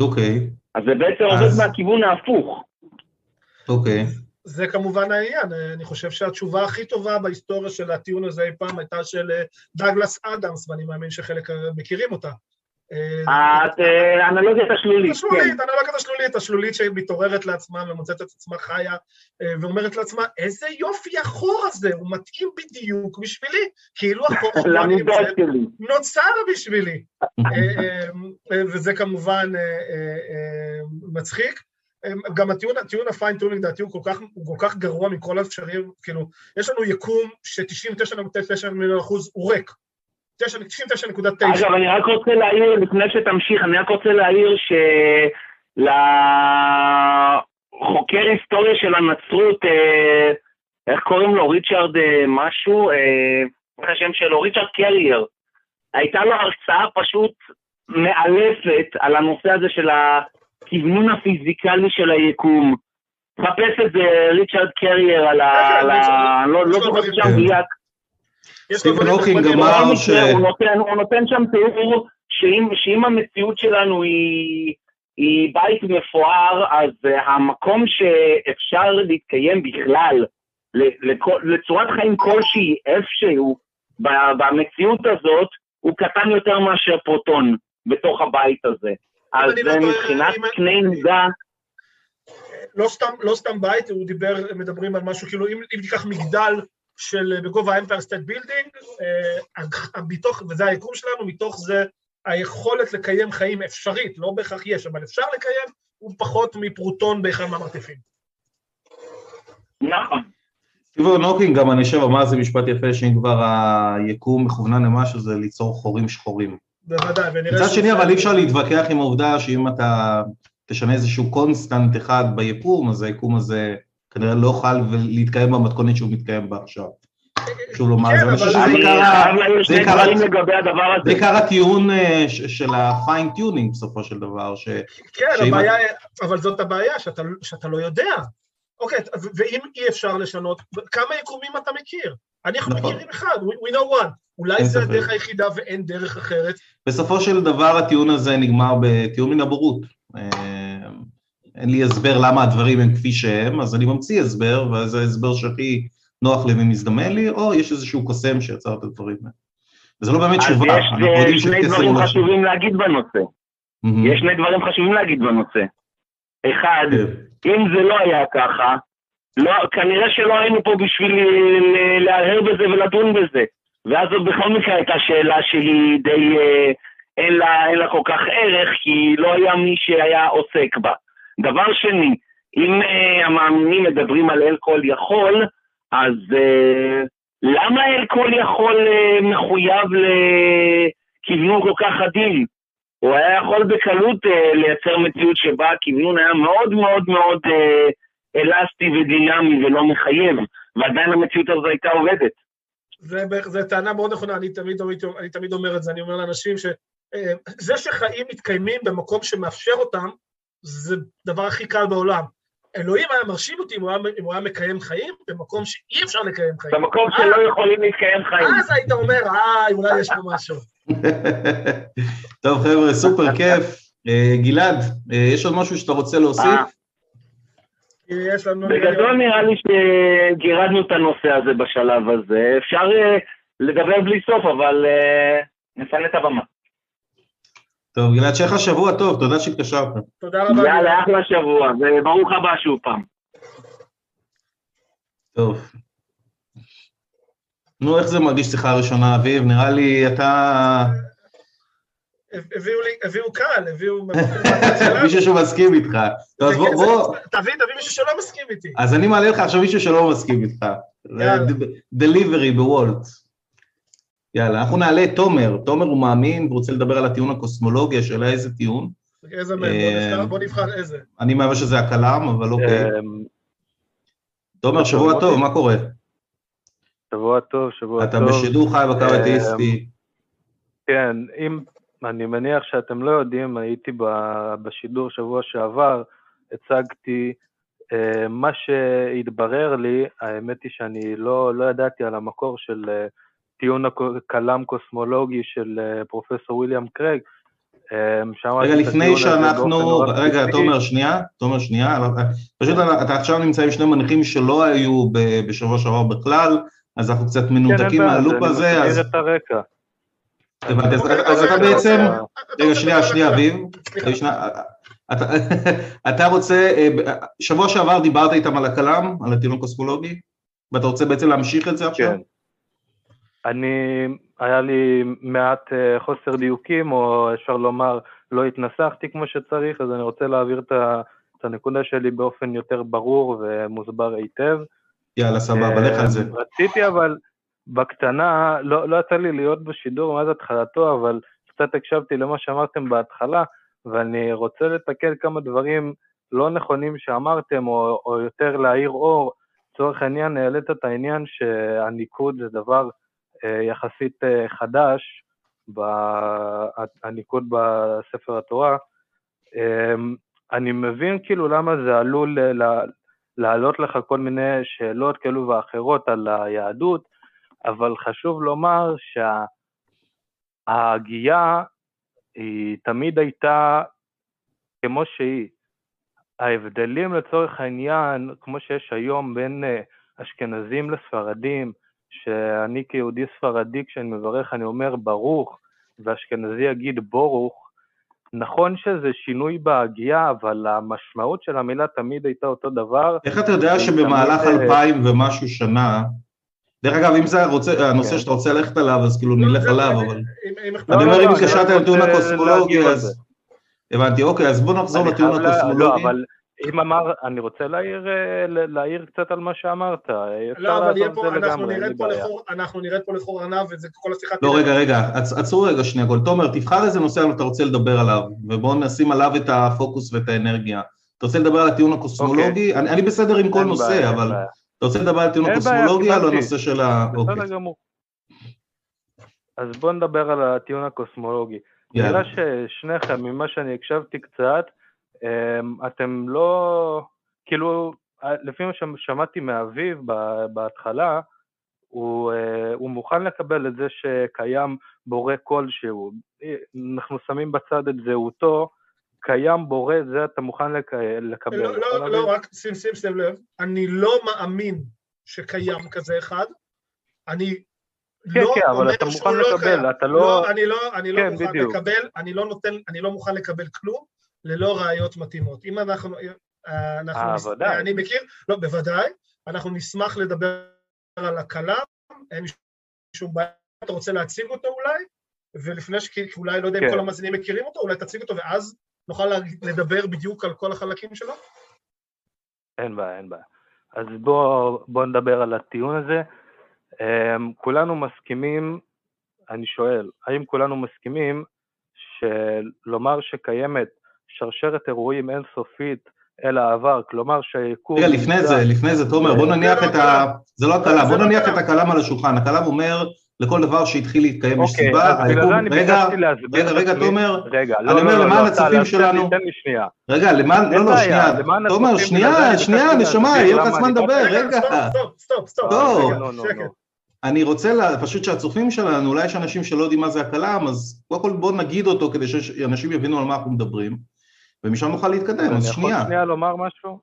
אוקיי. Okay. אז זה בעצם אז... עובד מהכיוון ההפוך. אוקיי. Okay. זה כמובן העניין, אני חושב שהתשובה הכי טובה בהיסטוריה של הטיעון הזה אי פעם הייתה של אה, דאגלס אדמס, ואני מאמין שחלק מכירים אותה. האנלוגיה השלולית, השלולית, כן. האנלוגיה השלולית, השלולית שמתעוררת לעצמה ומוצאת את עצמה חיה אה, ואומרת לעצמה, איזה יופי החור הזה, הוא מתאים בדיוק בשבילי, כאילו החור [LAUGHS] נוצר בשבילי. [LAUGHS] אה, וזה כמובן מצחיק. גם הטיעון, הטיעון ה fine-tuning לדעתי הוא כל כך, הוא כל כך גרוע מכל האפשריים, כאילו, יש לנו יקום ש-99.9 מיליון אחוז הוא ריק. 99.9. אגב, אני רק רוצה להעיר, לפני שתמשיך, אני רק רוצה להעיר שלחוקר היסטוריה של הנצרות, אה, איך קוראים לו? ריצ'רד אה, משהו? איך השם שלו? ריצ'רד קרייר. הייתה לו הרצאה פשוט מאלפת על הנושא הזה של ה... הכוונון הפיזיקלי של היקום. חפש את זה, ריצ'רד קרייר על ה... לא זוכר שם מדויק. סטיבן הוקינג אמר ש... הוא נותן שם תיאור שאם המציאות שלנו היא... היא בית מפואר, אז המקום שאפשר להתקיים בכלל, לצורת חיים כלשהי, איפשהו, במציאות הזאת, הוא קטן יותר מאשר פרוטון בתוך הבית הזה. אז לא מבחינת קנה מידה... לא סתם, לא סתם בית, הוא דיבר, מדברים על משהו, כאילו אם, אם תיקח מגדל של בגובה האמפייר סטייט בילדינג, מתוך, וזה היקום שלנו, מתוך זה היכולת לקיים חיים אפשרית, לא בהכרח יש, אבל אפשר לקיים, הוא פחות מפרוטון באחד מהמרתפים. נכון. סטיבן הוקינג גם אני חושב אמר איזה משפט יפה שאם כבר היקום מכוונן למשהו זה ליצור חורים שחורים. בוודאי, ונראה... מצד שני, אבל אי אפשר להתווכח עם העובדה שאם אתה תשנה איזשהו constant אחד ביקום, אז היקום הזה כנראה לא יוכל להתקיים במתכונת שהוא מתקיים בה עכשיו. חשוב לומר, כן, זה עיקר הטיעון אה, של ה fine-tuning בסופו של דבר. כן, אבל זאת הבעיה, שאתה לא יודע. אוקיי, ואם אי אפשר לשנות, כמה יקומים אתה מכיר? אנחנו נכון. מכירים אחד, we know one. אולי זה הדרך היחידה ואין דרך אחרת. בסופו של דבר הטיעון הזה נגמר בטיעון מן הבורות. אה, אין לי הסבר למה הדברים הם כפי שהם, אז אני ממציא הסבר, וזה ההסבר שהכי נוח לי ומזדמן לי, או יש איזשהו קוסם שיצר את הדברים האלה. וזה לא באמת תשובה, אנחנו יודעים שני דברים חשובים להגיד בנושא. יש שני דברים חשובים להגיד בנושא. אחד, כן. אם זה לא היה ככה, לא, כנראה שלא היינו פה בשביל להרהר בזה ולדון בזה. ואז זאת בכל מקרה הייתה שאלה שהיא די, אה, אין לה, אין לה כל כך ערך, כי לא היה מי שהיה עוסק בה. דבר שני, אם uh, המאמינים מדברים על אל כל יכול, אז uh, למה אל כל יכול uh, מחויב לכיוון כל כך עדין? הוא היה יכול בקלות uh, לייצר מציאות שבה הכיוון היה מאוד מאוד מאוד uh, אלסטי ודינמי ולא מחייב, ועדיין המציאות הזו הייתה עובדת. זו טענה מאוד נכונה, אני תמיד, אני תמיד אומר את זה, אני אומר לאנשים שזה שחיים מתקיימים במקום שמאפשר אותם, זה הדבר הכי קל בעולם. אלוהים היה מרשים אותי אם הוא היה, אם הוא היה מקיים חיים במקום שאי אפשר לקיים חיים. במקום אה, שלא יכולים להתקיים חיים. אז היית אומר, אה, אולי יש פה משהו. [LAUGHS] טוב חבר'ה, סופר כיף. אה, גלעד, אה, יש עוד משהו שאתה רוצה להוסיף? יש לנו... בגדול נראה לי שגירדנו את הנושא הזה בשלב הזה. אפשר לדבר בלי סוף, אבל נפנה את הבמה. טוב, גלעד, שיהיה לך שבוע טוב, תודה שהתקשרת. תודה רבה. יאללה, אחלה שבוע, וברוך הבא שוב פעם. טוב. נו, איך זה מרגיש שיחה ראשונה, אביב? נראה לי אתה... הביאו לי, הביאו קהל, הביאו... [LAUGHS] מישהו שמסכים איתך. טוב, אז בוא, בוא... תביא, תביא מישהו שלא מסכים איתי. אז אני מעלה לך עכשיו מישהו שלא מסכים איתך. דליברי בוולט. יאללה, אנחנו נעלה את תומר. תומר הוא מאמין ורוצה לדבר על הטיעון הקוסמולוגי, השאלה איזה טיעון. איזה מהם? בוא נבחר איזה. אני מהווה שזה הכלם, אבל אוקיי. אמ, תומר, שבוע טוב, מה קורה? שבוע טוב, שבוע טוב. אתה בשידור חי בקו האתאיסטי. כן, אם, אני מניח שאתם לא יודעים, הייתי בשידור שבוע שעבר, הצגתי אה, מה שהתברר לי, האמת היא שאני לא, לא ידעתי על המקור של אה, טיעון הכלם קוסמולוגי של אה, פרופסור וויליאם קרייג. רגע, לפני שאנחנו, רגע, תומר, שנייה, תומר, שנייה, פשוט אתה עכשיו נמצא עם שני מניחים שלא היו בשבוע שעבר בכלל, אז אנחנו קצת מנותקים כן, מהלופ הזה, אז... אז אתה בעצם, רגע, שנייה, שנייה, אביב, [LAUGHS] אתה רוצה, אה, שבוע שעבר דיברת איתם על הכלם, על הטיעון הקוסמולוגי, ואתה רוצה בעצם להמשיך את זה עכשיו? כן. אני, היה לי מעט אה, חוסר דיוקים, או אפשר לומר, לא התנסחתי כמו שצריך, אז אני רוצה להעביר את הנקודה שלי באופן יותר ברור ומוסבר היטב. יאללה, סבבה, לך על זה. אה, רציתי אבל, בקטנה, לא, לא יצא לי להיות בשידור מאז התחלתו, אבל קצת הקשבתי למה שאמרתם בהתחלה, ואני רוצה לתקן כמה דברים לא נכונים שאמרתם, או, או יותר להאיר אור. לצורך העניין, העלית את העניין שהניקוד זה דבר יחסית אה, חדש, הניקוד בספר התורה. אמ, אני מבין כאילו למה זה עלול להעלות לך כל מיני שאלות כאלו ואחרות על היהדות, אבל חשוב לומר שההגייה היא תמיד הייתה כמו שהיא. ההבדלים לצורך העניין, כמו שיש היום בין אה, אשכנזים לספרדים, שאני כיהודי ספרדי, כשאני מברך, אני אומר ברוך, ואשכנזי יגיד בורוך, נכון שזה שינוי בהגייה, אבל המשמעות של המילה תמיד הייתה אותו דבר. איך אתה יודע שבמהלך תמיד... אלפיים ומשהו שנה, דרך אגב, אם זה הרוצה, הנושא כן. שאתה רוצה ללכת עליו, אז כאילו נלך לא, עליו, אבל... אני אומר, אם התקשרת לטיעון הקוסמולוגי, אז... הבנתי, אוקיי, אז בוא נחזור לטיעון לא, הקוסמולוגי. אבל אם אמר, אני רוצה להעיר, אה, להעיר קצת על מה שאמרת. לא, אבל יהיה פה, אנחנו נרד פה לחור, אנחנו נרד פה לחור ענב, וזה כל השיחה... לא, רגע, רגע, עצרו רגע שנייה, גול. תומר, תבחר איזה נושא אתה רוצה לדבר עליו, ובואו נשים עליו את הפוקוס ואת האנרגיה. אתה רוצה לדבר על הטיעון הקוסמולוגי? אוקיי. אני, אני בסדר עם כל נושא, בעיה, אבל בעיה. אתה רוצה לדבר על הטיעון הקוסמולוגי או על הנושא של ה... בסדר אוקיי. גמור. אז בואו נדבר על הטיעון הקוסמולוגי. נראה ששניכם, ממה שאני הקשבתי קצת, אתם לא, כאילו, לפי מה ששמעתי מאביב בהתחלה, הוא, אה, הוא מוכן לקבל את זה שקיים בורא כלשהו. אנחנו שמים בצד את זהותו, קיים בורא, זה אתה מוכן לק... לקבל. לא, לא, לא, רק שים, שים, שים לב, אני לא מאמין שקיים כזה אחד, אני כן, לא כן, אבל אתה מוכן לא לקבל, קיים. אתה לא... לא, אני לא, אני לא כן, מוכן בדיוק. לקבל, אני לא נותן, אני לא מוכן לקבל כלום, ללא ראיות מתאימות. אם אנחנו... אה, אנחנו אה, נס... אני מכיר, לא, בוודאי, אנחנו נשמח לדבר על הכלה, אין שום בעיה אתה רוצה להציג אותו אולי, ולפני ש... כי אולי לא יודע אם כן. כל המאזינים מכירים אותו, אולי תציג אותו ואז נוכל לדבר בדיוק על כל החלקים שלו? אין בעיה, אין בעיה. אז בואו בוא נדבר על הטיעון הזה. Um, כולנו מסכימים, אני שואל, האם כולנו מסכימים שלומר שקיימת שרשרת אירועים אינסופית אל העבר, כלומר שהיקום... רגע, לפני זה, לפני זה, תומר, בוא נניח את ה... זה לא הקלם, בוא נניח את הקלם על השולחן. הקלם אומר, לכל דבר שהתחיל להתקיים יש אוקיי, סיבה. אני רגע, רגע, רגע. תומר, רגע, אני לא, אומר, לא, לא, למען לא, הצופים שלנו- תן לי שנייה. רגע, למען, לא, לא, שנייה, תומר, שנייה, שנייה, נשמה, יהיה לך זמן לדבר, רגע. סטופ, סטופ, סטופ, לא. לא, לא. לא. אני רוצה פשוט שהצופים שלנו, אולי יש אנשים שלא יודעים מה זה הכלאם, אז קודם כל בואו נגיד אותו כדי שאנשים יבינו על מה אנחנו מדברים, ומשם נוכל להתקדם, אני אז יכול שנייה. שנייה לומר משהו?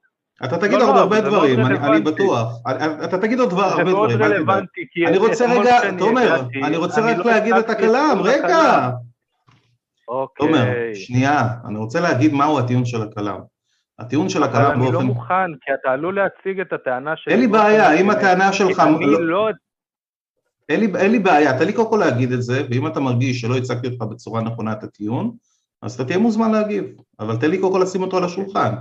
אתה תגיד לא, עוד לא, הרבה זה מאוד דברים, אני, אני. בטוח. אני- אתה תגיד עוד דבר, זה הרבה מאוד דברים, אל תדאג. רלוונטי, כי אני רוצה רגע, תומר, אני רוצה רק לא להגיד את הכלאם, רגע. אוקיי. תומר, שנייה, אני רוצה להגיד מהו הטיעון של הקלם. הטיעון של אבל הקלם אני לא באופן... מוכן, כי אתה עלול להציג את הטענה שלי. אין לי באופן בעיה, אם. הטענה שלך... אני אין לי בעיה, תן לי קודם כל להגיד את זה, ואם אתה מרגיש שלא הצגתי אותך בצורה נכונה את הטיעון, אז אתה תהיה מוזמן להגיב, אבל תן לי קודם כל לשים אותו על השולחן.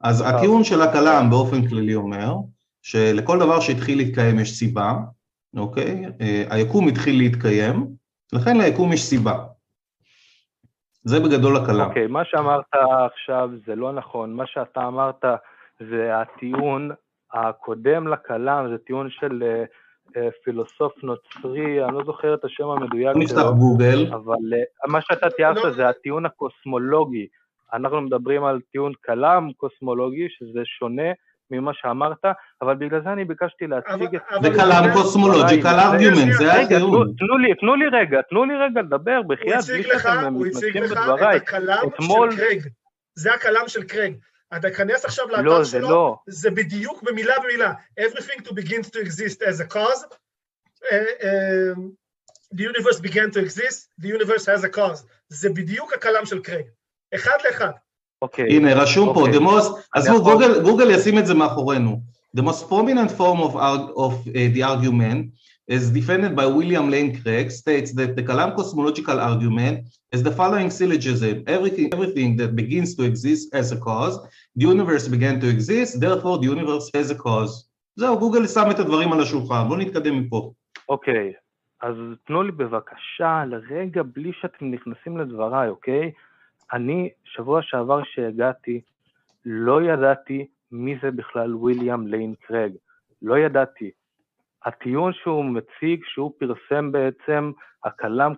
אז טוב. הטיעון של הקלם באופן כללי אומר, שלכל דבר שהתחיל להתקיים יש סיבה, אוקיי? אה, היקום התחיל להתקיים, לכן ליקום יש סיבה. זה בגדול הקלם. אוקיי, מה שאמרת עכשיו זה לא נכון. מה שאתה אמרת זה הטיעון הקודם לקלם, זה טיעון של אה, אה, פילוסוף נוצרי, אני לא זוכר את השם המדויק בוא נפתח שלו, גוגל, אבל אה, מה שאתה תיארת לא. זה הטיעון הקוסמולוגי. אנחנו מדברים על טיעון כלם קוסמולוגי, שזה שונה ממה שאמרת, אבל בגלל זה אני ביקשתי להציג את... זה אבל- cosmological רגע, argument, זה הטיעון. תנו לי, תנו לי רגע, תנו לי רגע לדבר, הוא בחייאת, בלי לך, שאתם הוא הציג מתנגדים לך בדבריי. את אתמול- של קרייג. זה הכלאם של קרייג. אתה תיכנס עכשיו לאתר לא, זה שלו, לא. זה בדיוק במילה במילה. Everything to begins to exist as a cause. Uh, um, the universe began to exist, the universe has a cause. זה בדיוק הקלם של קרייג. אחד לאחד. אוקיי. הנה, רשום פה, אוקיי. the most, עזבו, יכול- גוגל, גוגל ישים את זה מאחורינו. The most prominent form of, arg- of uh, the argument as defended by William Lane Craig states that the Kalam cosmological argument is the following syllogism. Everything, everything that begins to exist as a cause, the universe began to exist, therefore the universe has a cause. זהו, גוגל שם את הדברים על השולחן, בואו נתקדם מפה. אוקיי, אז תנו לי בבקשה לרגע בלי שאתם נכנסים לדבריי, אוקיי? אני, שבוע שעבר שהגעתי, לא ידעתי מי זה בכלל ויליאם ליין קרג. לא ידעתי. הטיעון שהוא מציג, שהוא פרסם בעצם, הכלם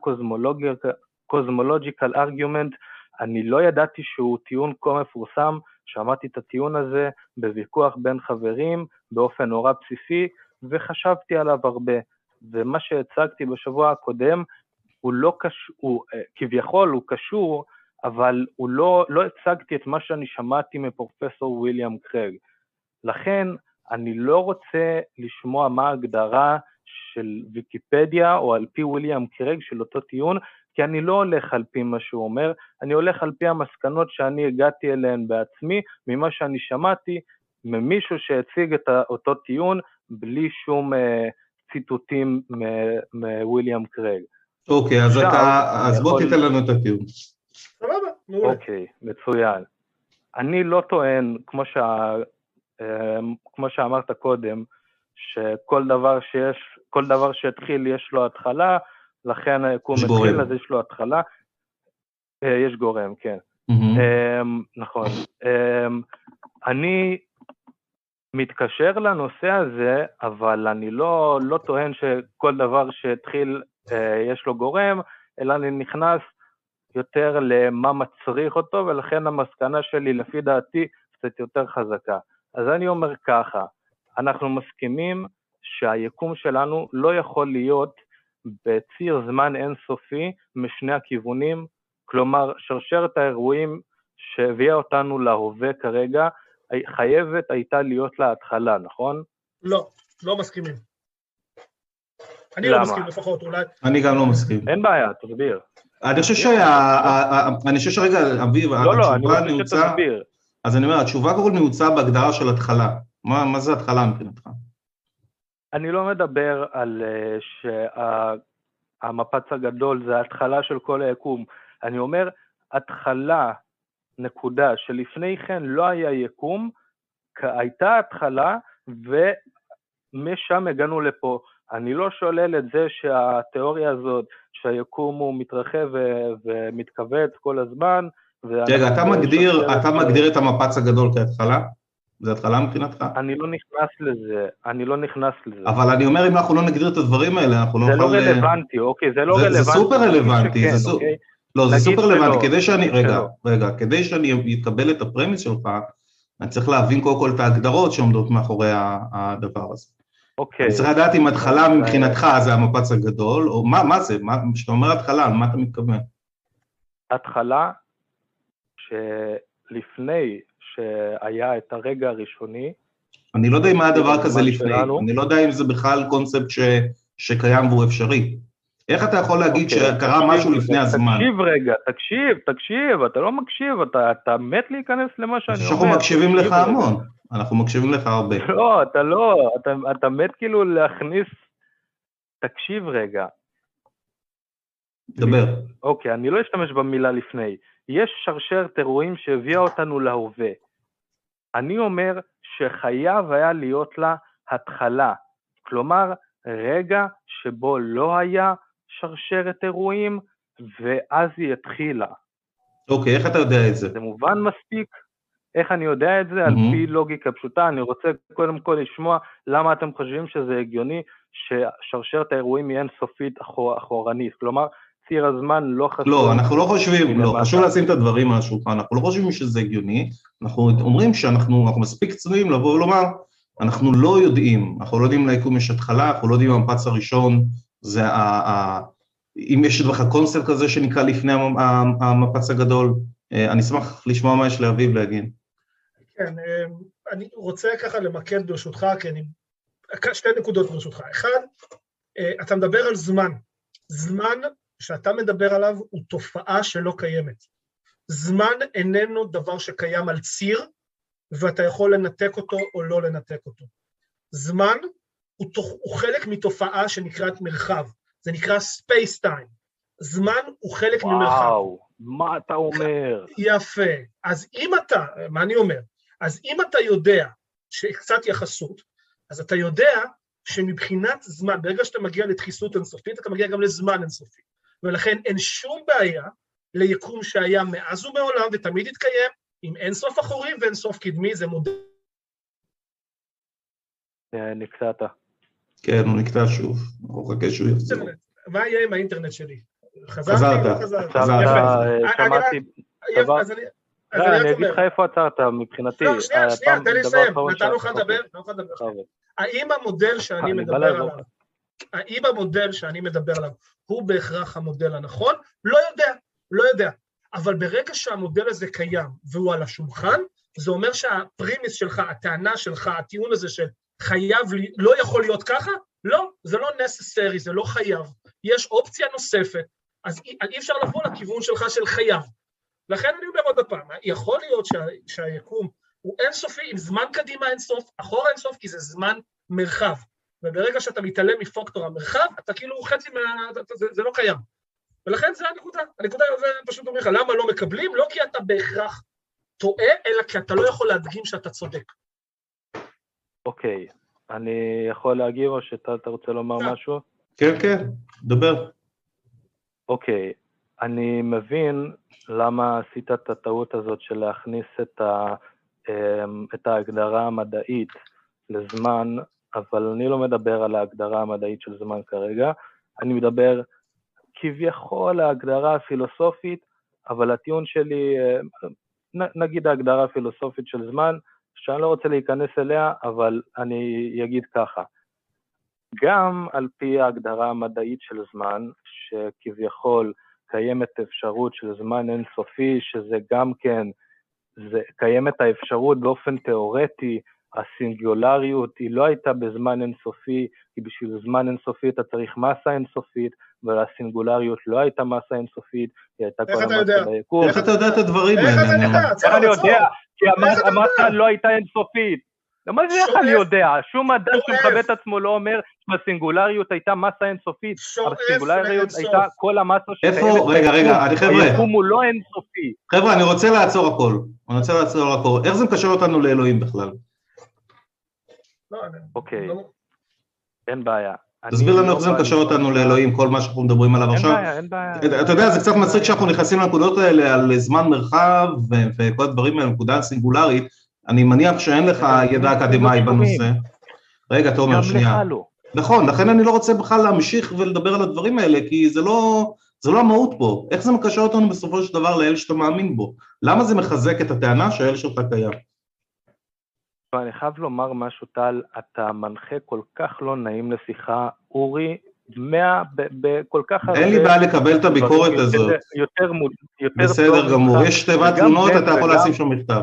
קוסמולוג'יקל ארגומנט, אני לא ידעתי שהוא טיעון כה מפורסם, שמעתי את הטיעון הזה בוויכוח בין חברים, באופן נורא בסיסי, וחשבתי עליו הרבה. ומה שהצגתי בשבוע הקודם, הוא לא קשור, אה, כביכול הוא קשור, אבל הוא לא, לא הצגתי את מה שאני שמעתי מפרופסור ויליאם קרג. לכן, אני לא רוצה לשמוע מה ההגדרה של ויקיפדיה או על פי ויליאם קרג של אותו טיעון, כי אני לא הולך על פי מה שהוא אומר, אני הולך על פי המסקנות שאני הגעתי אליהן בעצמי, ממה שאני שמעתי ממישהו שהציג את אותו טיעון בלי שום אה, ציטוטים מוויליאם קרג. אוקיי, אז אתה, אז בוא יכול- תיתן לנו את הטיעון. סבבה, מעולה. אוקיי, מצוין. אני לא טוען, כמו, שה, כמו שאמרת קודם, שכל דבר שיש, כל דבר שהתחיל יש לו התחלה, לכן היקום התחיל. אז יש לו התחלה. אה, יש גורם, כן. אמ, נכון. אמ, אני מתקשר לנושא הזה, אבל אני לא, לא טוען שכל דבר שהתחיל אה, יש לו גורם, אלא אני נכנס יותר למה מצריך אותו, ולכן המסקנה שלי, לפי דעתי, קצת יותר חזקה. אז אני אומר ככה, אנחנו מסכימים שהיקום שלנו לא יכול להיות בציר זמן אינסופי משני הכיוונים, כלומר, שרשרת האירועים שהביאה אותנו להווה כרגע, חייבת הייתה להיות לה התחלה, נכון? לא, לא מסכימים. אני למה? לא מסכים לפחות, אולי... אני גם לא מסכים. אין בעיה, תסביר. אני חושב שה... אני חושב שרגע, אביב, לא, לא, אני רוצה. שתסביר. אז אני אומר, התשובה כל נעוצה בהגדרה של התחלה. מה מה זה התחלה מבחינתך? אני לא מדבר על uh, המפץ הגדול זה ההתחלה של כל היקום. אני אומר, התחלה, נקודה, שלפני כן לא היה יקום, הייתה התחלה, ומשם הגענו לפה. אני לא שולל את זה שהתיאוריה הזאת, שהיקום הוא מתרחב ומתכווץ כל הזמן, רגע, אתה מגדיר, אתה מגדיר את המפץ הגדול כהתחלה? זה התחלה מבחינתך? אני לא נכנס לזה, אני לא נכנס לזה. אבל אני אומר, אם אנחנו לא נגדיר את הדברים האלה, אנחנו לא נוכל... זה לא רלוונטי, אוקיי, זה לא רלוונטי. זה סופר רלוונטי, זה סופר... אוקיי? לא, זה סופר רלוונטי, כדי שאני, רגע, רגע, כדי שאני אקבל את הפרמיס שלך, אני צריך להבין קודם כל את ההגדרות שעומדות מאחורי הדבר הזה. אוקיי. אני צריך לדעת אם התחלה מבחינתך זה המפץ הגדול, או מה, מה זה, כשאתה אומר התחלה, מה אתה מתכוון? התחלה שלפני שהיה את הרגע הראשוני. אני לא יודע אם היה דבר כזה לפני, שלנו. אני לא יודע אם זה בכלל קונספט ש, שקיים והוא אפשרי. איך אתה יכול להגיד okay, אוקיי, שקרה משהו לפני הזמן? תקשיב רגע, תקשיב, תקשיב, אתה לא מקשיב, אתה, אתה מת להיכנס למה שאני אומר. אנחנו מקשיבים לך המון, אנחנו מקשיבים לך הרבה. [LAUGHS] לא, אתה לא, אתה, אתה מת כאילו להכניס... תקשיב רגע. דבר. אוקיי, אני לא אשתמש במילה לפני. יש שרשרת אירועים שהביאה אותנו להווה. אני אומר שחייב היה להיות לה התחלה, כלומר רגע שבו לא היה שרשרת אירועים ואז היא התחילה. אוקיי, okay, איך אתה יודע את זה? זה מובן מספיק. איך אני יודע את זה? Mm-hmm. על פי לוגיקה פשוטה, אני רוצה קודם כל לשמוע למה אתם חושבים שזה הגיוני ששרשרת האירועים היא אינסופית אחור, אחורנית. כלומר, ציר הזמן לא חשוב. לא, אנחנו לא חושבים, לא, חשוב לשים את הדברים על השולחן, אנחנו לא חושבים שזה הגיוני, אנחנו אומרים שאנחנו מספיק צנועים לבוא ולומר, אנחנו לא יודעים, אנחנו לא יודעים ליקום יש התחלה, אנחנו לא יודעים אם המפץ הראשון זה ה... ה אם יש לך קונספט כזה שנקרא לפני המפץ הגדול, אה, אני אשמח לשמוע מה יש לאביב להגיד. כן, אה, אני רוצה ככה למקד ברשותך, כי אני... שתי נקודות ברשותך. אחד, אה, אתה מדבר על זמן. זמן שאתה מדבר עליו הוא תופעה שלא קיימת. זמן איננו דבר שקיים על ציר, ואתה יכול לנתק אותו או לא לנתק אותו. זמן הוא, תוך, הוא חלק מתופעה שנקראת מרחב, זה נקרא space time. זמן הוא חלק וואו, ממרחב. וואו, מה אתה אומר? יפה. אז אם אתה, מה אני אומר? אז אם אתה יודע שקצת יחסות, אז אתה יודע שמבחינת זמן, ברגע שאתה מגיע לדחיסות אינסופית, אתה מגיע גם לזמן אינסופי. ולכן אין שום בעיה ליקום שהיה מאז ומעולם ותמיד יתקיים, עם אין סוף אחורי ואין סוף קדמי, זה מודל. נקטעת. כן, הוא נקטע שוב, הוא מחכה שהוא יחזור. מה יהיה עם האינטרנט שלי? חזרת, חזרת. שמעתי דבר... אני אגיד לך איפה עצרת מבחינתי. לא, שנייה, שנייה, תן לי לסיים, נתנו לך לדבר, נתנו לך לדבר. האם המודל שאני מדבר עליו, האם המודל שאני מדבר עליו הוא בהכרח המודל הנכון? לא יודע, לא יודע. אבל ברגע שהמודל הזה קיים והוא על השולחן, זה אומר שהפרימיס שלך, הטענה שלך, הטיעון הזה של חייב, לי, לא יכול להיות ככה, לא, זה לא necessary, זה לא חייב. יש אופציה נוספת, אז אי, אי אפשר לבוא לכיוון שלך של חייב. לכן אני אומר עוד פעם, יכול להיות שה, שהיקום הוא אינסופי, עם זמן קדימה אינסוף, אחורה אינסוף, כי זה זמן מרחב. וברגע שאתה מתעלם מפוקטור המרחב, אתה כאילו חצי מה... זה, זה לא קיים. ולכן זה הנקודה. הנקודה זה פשוט אומר לך, למה לא מקבלים? לא כי אתה בהכרח טועה, אלא כי אתה לא יכול להדגים שאתה צודק. אוקיי, אני יכול להגיב או שאתה רוצה לומר כן. משהו? כן, כן, דבר. אוקיי, אני מבין למה עשית את הטעות הזאת של להכניס את, ה, אמ, את ההגדרה המדעית לזמן אבל אני לא מדבר על ההגדרה המדעית של זמן כרגע, אני מדבר כביכול ההגדרה הפילוסופית, אבל הטיעון שלי, אה, נגיד ההגדרה הפילוסופית של זמן, שאני לא רוצה להיכנס אליה, אבל אני אגיד ככה. גם על פי ההגדרה המדעית של זמן, שכביכול קיימת אפשרות של זמן אינסופי, שזה גם כן, זה, קיימת האפשרות באופן תיאורטי הסינגולריות היא לא הייתה בזמן אינסופי, כי בשביל זמן אינסופי אתה צריך מסה אינסופית, והסינגולריות לא הייתה מסה אינסופית, היא הייתה כל המסה ביקום. איך אתה יודע את הדברים האלה? איך אני יודע? כי המסה לא הייתה אינסופית. למה זה איך אני יודע? שום אדם שמכבד את עצמו לא אומר שהסינגולריות הייתה מסה אינסופית. אבל הסינגולריות הייתה כל המסה שקיימת. איפה, רגע, רגע, אני חבר'ה. היקום הוא לא אינסופי. חבר'ה, אני רוצה לעצור הכל. אני רוצה לעצור הכל. איך זה מקשר אותנו לאלוהים בכלל? לא, אוקיי, לא- אין בעיה. תסביר לנו לא איך זה מקשר אותנו לאלוהים, כל מה שאנחנו מדברים עליו עכשיו. אין בעיה, אין בעיה. אתה יודע, זה קצת מצחיק שאנחנו נכנסים לנקודות האלה על זמן מרחב וכל הדברים האלה, נקודה סינגולרית. אני מניח שאין לך ידע אקדמאי בנושא. רגע, תומר, שנייה. גם לך לא. נכון, לכן אני לא רוצה בכלל להמשיך ולדבר על הדברים האלה, כי זה לא, זה לא המהות פה. איך זה מקשר אותנו בסופו של דבר לאל שאתה מאמין בו? למה זה מחזק את הטענה שהאל שלך קיים? אני חייב לומר משהו, טל, אתה מנחה כל כך לא נעים לשיחה. אורי, מאה, בכל כך הרבה... אין לי בעיה לקבל את הביקורת הזאת. יותר, יותר בסדר גמור, יש תיבת תלונות, אתה יכול לשים שם מכתב.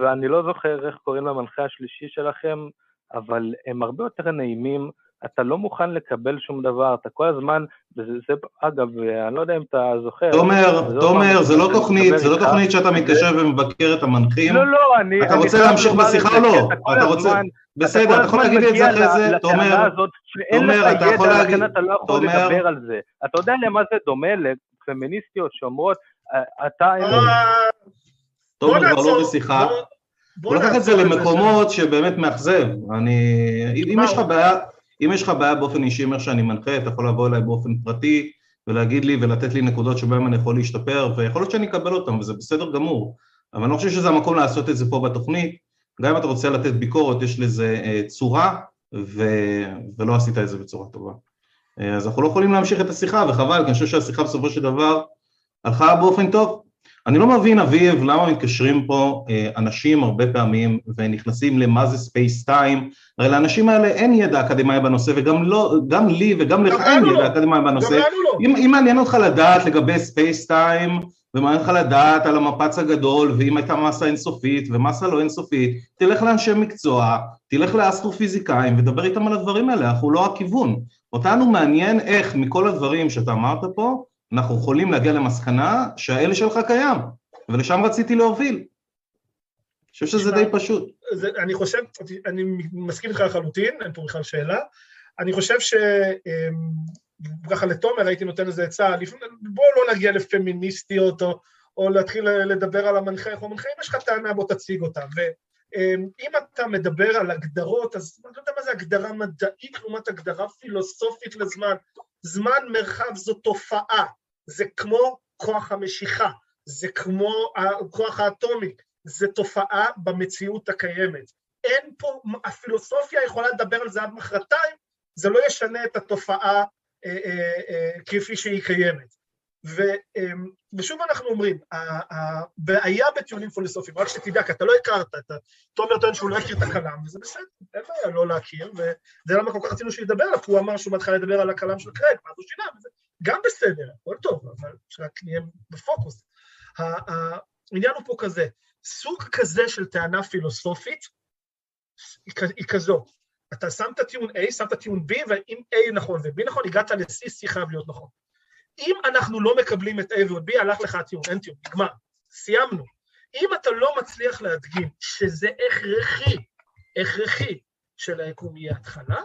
ואני לא זוכר איך קוראים למנחה השלישי שלכם, אבל הם הרבה יותר נעימים, אתה לא מוכן לקבל שום דבר, אתה כל הזמן, וזה, זה, אגב, אני לא יודע אם אתה זוכר. תומר, תומר, זה לא תוכנית, זה לא תוכנית שאתה מתקשר ומבקר את המנחים. לא, לא, אני... אתה רוצה להמשיך בשיחה או לא? אתה רוצה... בסדר, אתה יכול להגיד לי את זה אחרי זה, תומר, תומר, אתה יכול להגיד, אתה לא יכול לדבר על זה. אתה יודע למה זה דומה לפמיניסטיות שאומרות, אתה... תומר כבר לא בשיחה. הוא לקח את זה למקומות שבאמת מאכזב. אני... אם יש לך בעיה... אם יש לך בעיה באופן אישי איך שאני מנחה, אתה יכול לבוא אליי באופן פרטי ולהגיד לי ולתת לי נקודות שבהן אני יכול להשתפר, ויכול להיות שאני אקבל אותן, וזה בסדר גמור. אבל אני לא חושב שזה המקום לעשות את זה פה בתוכנית. גם אם אתה רוצה לתת ביקורת, יש לזה אה, צורה, ו... ולא עשית את זה בצורה טובה. אה, אז אנחנו לא יכולים להמשיך את השיחה, וחבל, כי אני חושב שהשיחה בסופו של דבר הלכה באופן טוב. אני לא מבין, אביב, למה מתקשרים פה אה, אנשים הרבה פעמים ונכנסים למה זה space time, הרי לאנשים האלה אין ידע אקדמאי בנושא, וגם לא, גם לי וגם לך אין ידע לא. אקדמאי בנושא. לא. אם, אם מעניין אותך לדעת לגבי space time, ומעניין אותך לדעת על המפץ הגדול, ואם הייתה מסה אינסופית ומסה לא אינסופית, תלך לאנשי מקצוע, תלך לאסטרופיזיקאים ודבר איתם על הדברים האלה, אנחנו לא הכיוון. אותנו מעניין איך מכל הדברים שאתה אמרת פה, אנחנו יכולים להגיע למסקנה שהאל שלך קיים, ולשם רציתי להוביל. אני חושב שזה די פשוט. זה, אני חושב, אני מסכים איתך לחלוטין, אין פה בכלל שאלה. אני חושב ש... אמ, ככה לתומר הייתי נותן לזה עצה, בואו לא נגיע לפמיניסטיות או, או להתחיל לדבר על המנחה, איך מנחה, אם יש לך טענה בוא תציג אותה. ואם אמ, אתה מדבר על הגדרות, אז אני לא יודע מה זה הגדרה מדעית לעומת הגדרה פילוסופית לזמן. זמן מרחב זו תופעה, זה כמו כוח המשיכה, זה כמו הכוח האטומי, זה תופעה במציאות הקיימת. אין פה, הפילוסופיה יכולה לדבר על זה עד מחרתיים, זה לא ישנה את התופעה אה, אה, אה, כפי שהיא קיימת. ו, אה, ושוב אנחנו אומרים, הבעיה בטיעונים פילוסופיים, רק שתדע, כי אתה לא הכרת, אתה, תומר טוען שהוא לא הכיר את הכלם, וזה בסדר, אין בעיה לא להכיר, וזה למה כל כך רצינו שהוא ידבר עליו, הוא אמר שהוא מתחיל לדבר על הכלם של קרק, ואז הוא שינה, וזה גם בסדר, הכל טוב, אבל שרק נהיה בפוקוס. העניין הוא פה כזה, סוג כזה של טענה פילוסופית היא כזו, אתה שם את הטיעון A, שם את הטיעון B, ואם A נכון ו-B נכון, הגעת ל-C, C חייב להיות נכון. אם אנחנו לא מקבלים את A ו-B, הלך לך הטיעון, אין טיעון, נגמר, סיימנו. אם אתה לא מצליח להדגים שזה הכרחי, הכרחי שליקום יהיה התחלה,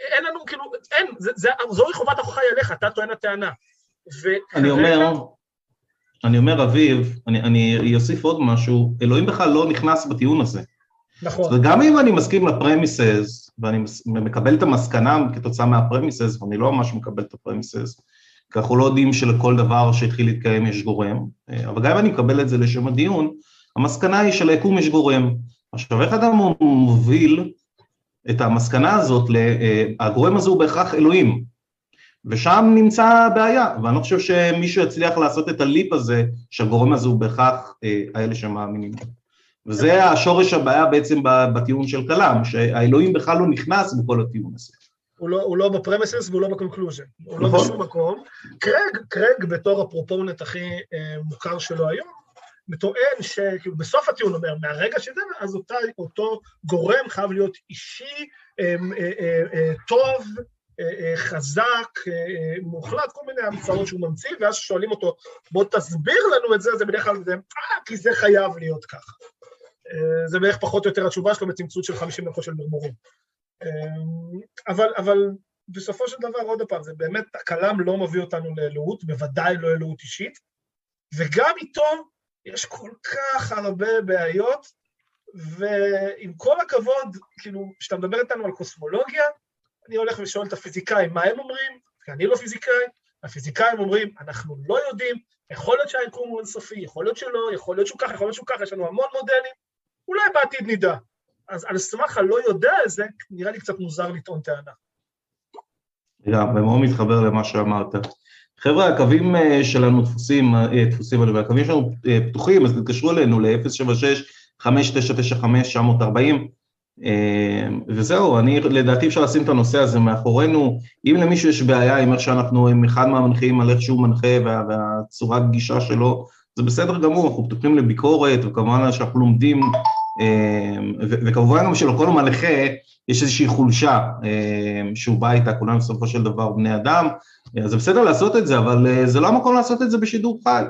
אין לנו, כאילו, אין, זה, זה, זוהי חובת ההוכחה היא עליך, אתה טוען הטענה. אני אומר, אני אומר, אביב, אני, אני אוסיף עוד משהו, אלוהים בכלל לא נכנס בטיעון הזה. נכון. וגם אם אני מסכים לפרמיסס, ואני מקבל את המסקנה כתוצאה מהפרמיסס, ואני לא ממש מקבל את הפרמיסס, כי אנחנו לא יודעים שלכל דבר שהתחיל להתקיים יש גורם, אבל גם אם אני מקבל את זה לשם הדיון, המסקנה היא שליקום יש גורם. עכשיו, איך אדם מוביל את המסקנה הזאת, הגורם הזה הוא בהכרח אלוהים, ושם נמצא הבעיה, ואני לא חושב שמישהו יצליח לעשות את הליפ הזה, שהגורם הזה הוא בהכרח אה, האלה שמאמינים. וזה השורש הבעיה בעצם בטיעון של כלם, שהאלוהים בכלל לא נכנס בכל הטיעון הזה. הוא לא, הוא לא ב premises והוא לא ב conclusion, הוא לא נכון. בשום מקום. קרייג, קרייג בתור ה proponent הכי אה, מוכר שלו היום, טוען שכאילו בסוף הטיעון אומר, מהרגע שזה, אז אותה, אותו גורם חייב להיות אישי, אה, אה, אה, אה, טוב, אה, אה, חזק, אה, מוחלט, כל מיני המצאות שהוא ממציא, ואז שואלים אותו, בוא תסביר לנו את זה, זה בדרך כלל זה, אה, כי זה חייב להיות ככה. אה, זה בערך פחות או יותר התשובה שלו בצמצות של 50 דקות של מרמורים. אבל, אבל בסופו של דבר, עוד פעם, זה באמת, הכלם לא מביא אותנו לאלוהות, בוודאי לא אלוהות אישית, וגם איתו יש כל כך הרבה בעיות, ועם כל הכבוד, כאילו, כשאתה מדבר איתנו על קוסמולוגיה, אני הולך ושואל את הפיזיקאים מה הם אומרים, כי אני לא פיזיקאי, הפיזיקאים אומרים, אנחנו לא יודעים, יכול להיות שהיקום הוא אינסופי, יכול להיות שלא, יכול להיות שהוא ככה, יכול להיות שהוא ככה, יש לנו המון מודלים, אולי בעתיד נדע. אז על סמך הלא יודע הזה, נראה לי קצת מוזר לטעון טענה. לגמרי, מאוד מתחבר למה שאמרת. חבר'ה, הקווים אה, שלנו דפוסים, אה, דפוסים, הקווים שלנו אה, פתוחים, אז תתקשרו אלינו ל-076-595-940, וזהו, אני, לדעתי אפשר לשים את הנושא הזה מאחורינו. אם למישהו יש בעיה עם איך שאנחנו, עם אחד מהמנחים על איך שהוא מנחה וה, והצורת גישה שלו, זה בסדר גמור, אנחנו פתוחים לביקורת, וכמובן שאנחנו לומדים, וכמובן גם שלכל מנחה יש איזושהי חולשה שהוא בא איתה, כולנו בסופו של דבר בני אדם, אז זה בסדר לעשות את זה, אבל אה, זה לא המקום לעשות את זה בשידור חי.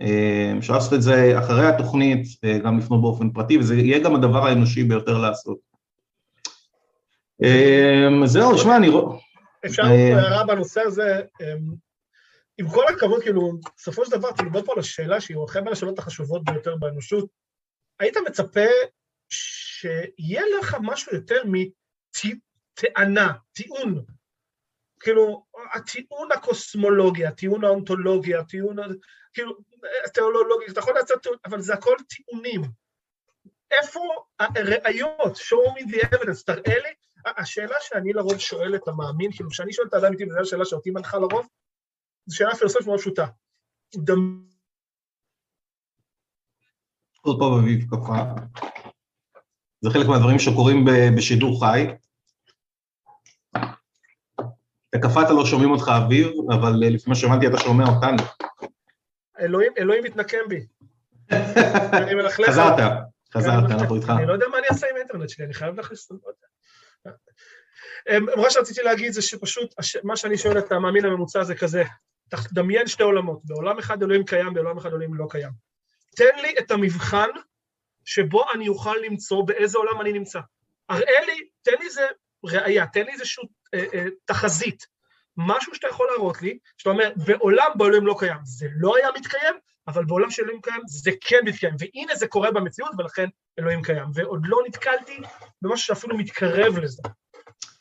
אה, אפשר לעשות את זה אחרי התוכנית, אה, גם לפנות באופן פרטי, וזה יהיה גם הדבר האנושי ביותר לעשות. זהו, שמע, אני רואה... אפשר הערה בנושא הזה, עם כל הכבוד, כאילו, בסופו של דבר, אתה מדבר פה על השאלה שהיא אחת מהשאלות החשובות ביותר באנושות, היית מצפה שיהיה לך משהו יותר מטענה, טיעון, כאילו, הטיעון הקוסמולוגי, הטיעון האונתולוגי, הטיעון, כאילו, התיאולוגי, אתה יכול לצאת טיעון, אבל זה הכל טיעונים. איפה הראיות? show me the evidence, תראה לי. השאלה שאני לרוב שואל את המאמין, כאילו, כשאני שואל את האדם איתי, וזו השאלה שאותי מנחה לרוב, זו שאלה פילוסופית מאוד פשוטה. עוד פעם אביב ככה. זה חלק מהדברים שקורים בשידור חי. אתה קפאת לא שומעים אותך אביב, אבל אה, לפי מה שהבנתי אתה שומע אותנו. אלוהים, אלוהים מתנקם בי. [LAUGHS] אני מלכלך. חזרת, חזרת, אנחנו איתך. אני לא יודע מה אני אעשה עם האינטרנט שלי, אני חייב להכניס... את זה. מה שרציתי להגיד זה שפשוט, מה שאני שואל את המאמין הממוצע זה כזה, דמיין שתי עולמות, בעולם אחד אלוהים קיים, בעולם אחד אלוהים לא קיים. תן לי את המבחן שבו אני אוכל למצוא באיזה עולם אני נמצא. הראה לי, תן לי איזה ראייה, תן לי איזושהי אה, אה, תחזית, משהו שאתה יכול להראות לי, שאתה אומר, בעולם בו אלוהים לא קיים, זה לא היה מתקיים, אבל בעולם של אלוהים קיים זה כן מתקיים, והנה זה קורה במציאות ולכן אלוהים קיים, ועוד לא נתקלתי במשהו שאפילו מתקרב לזה.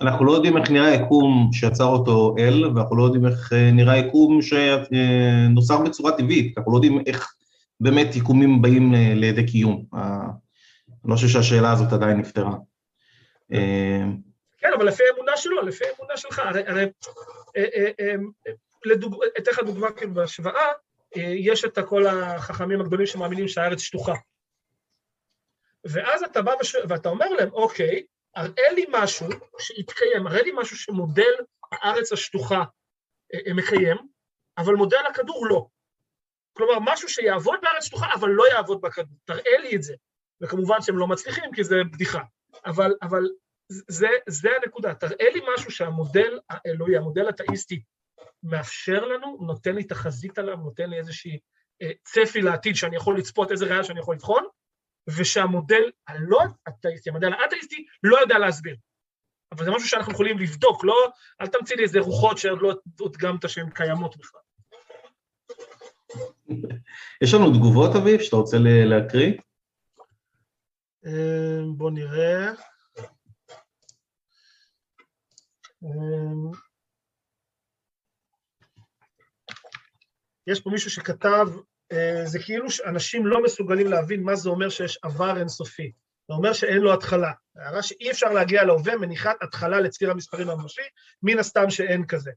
אנחנו לא יודעים איך נראה היקום שיצר אותו אל, ואנחנו לא יודעים איך אה, נראה היקום שנוצר בצורה טבעית, אנחנו לא יודעים איך באמת יקומים באים לידי קיום. אני לא חושב שהשאלה הזאת עדיין נפתרה. כן, אבל לפי האמונה שלו, לפי האמונה שלך, הרי, הרי אה, אה, אה. אתן לך דוגמה כאילו בהשוואה, יש את כל החכמים הגדולים שמאמינים שהארץ שטוחה. ואז אתה בא. ואתה אומר להם, אוקיי, הראה לי משהו שהתקיים, הראה לי משהו שמודל הארץ השטוחה מקיים, אבל מודל הכדור לא. כלומר, משהו שיעבוד בארץ שטוחה, אבל לא יעבוד בכדור. תראה לי את זה. וכמובן שהם לא מצליחים, כי זה בדיחה. אבל, אבל זה, זה הנקודה, תראה לי משהו שהמודל האלוהי, המודל התאיסטי, מאפשר לנו, נותן לי תחזית עליו, נותן לי איזושהי אה, צפי לעתיד שאני יכול לצפות, איזה ראייה שאני יכול לבחון, ושהמודל הלא אתאיסטי, המודל האתאיסטי, לא יודע להסביר. אבל זה משהו שאנחנו יכולים לבדוק, לא, אל תמציא לי איזה רוחות שעוד לא הדגמת שהן קיימות בכלל. [LAUGHS] יש לנו תגובות, אביב, שאתה רוצה להקריא? אה, בוא נראה. אמ, יש פה מישהו שכתב, אה, זה כאילו שאנשים לא מסוגלים להבין מה זה אומר שיש עבר אינסופי. זה אומר שאין לו התחלה. הערה שאי אפשר להגיע להווה מניחת התחלה לציר המספרים הממשי, מן הסתם שאין כזה.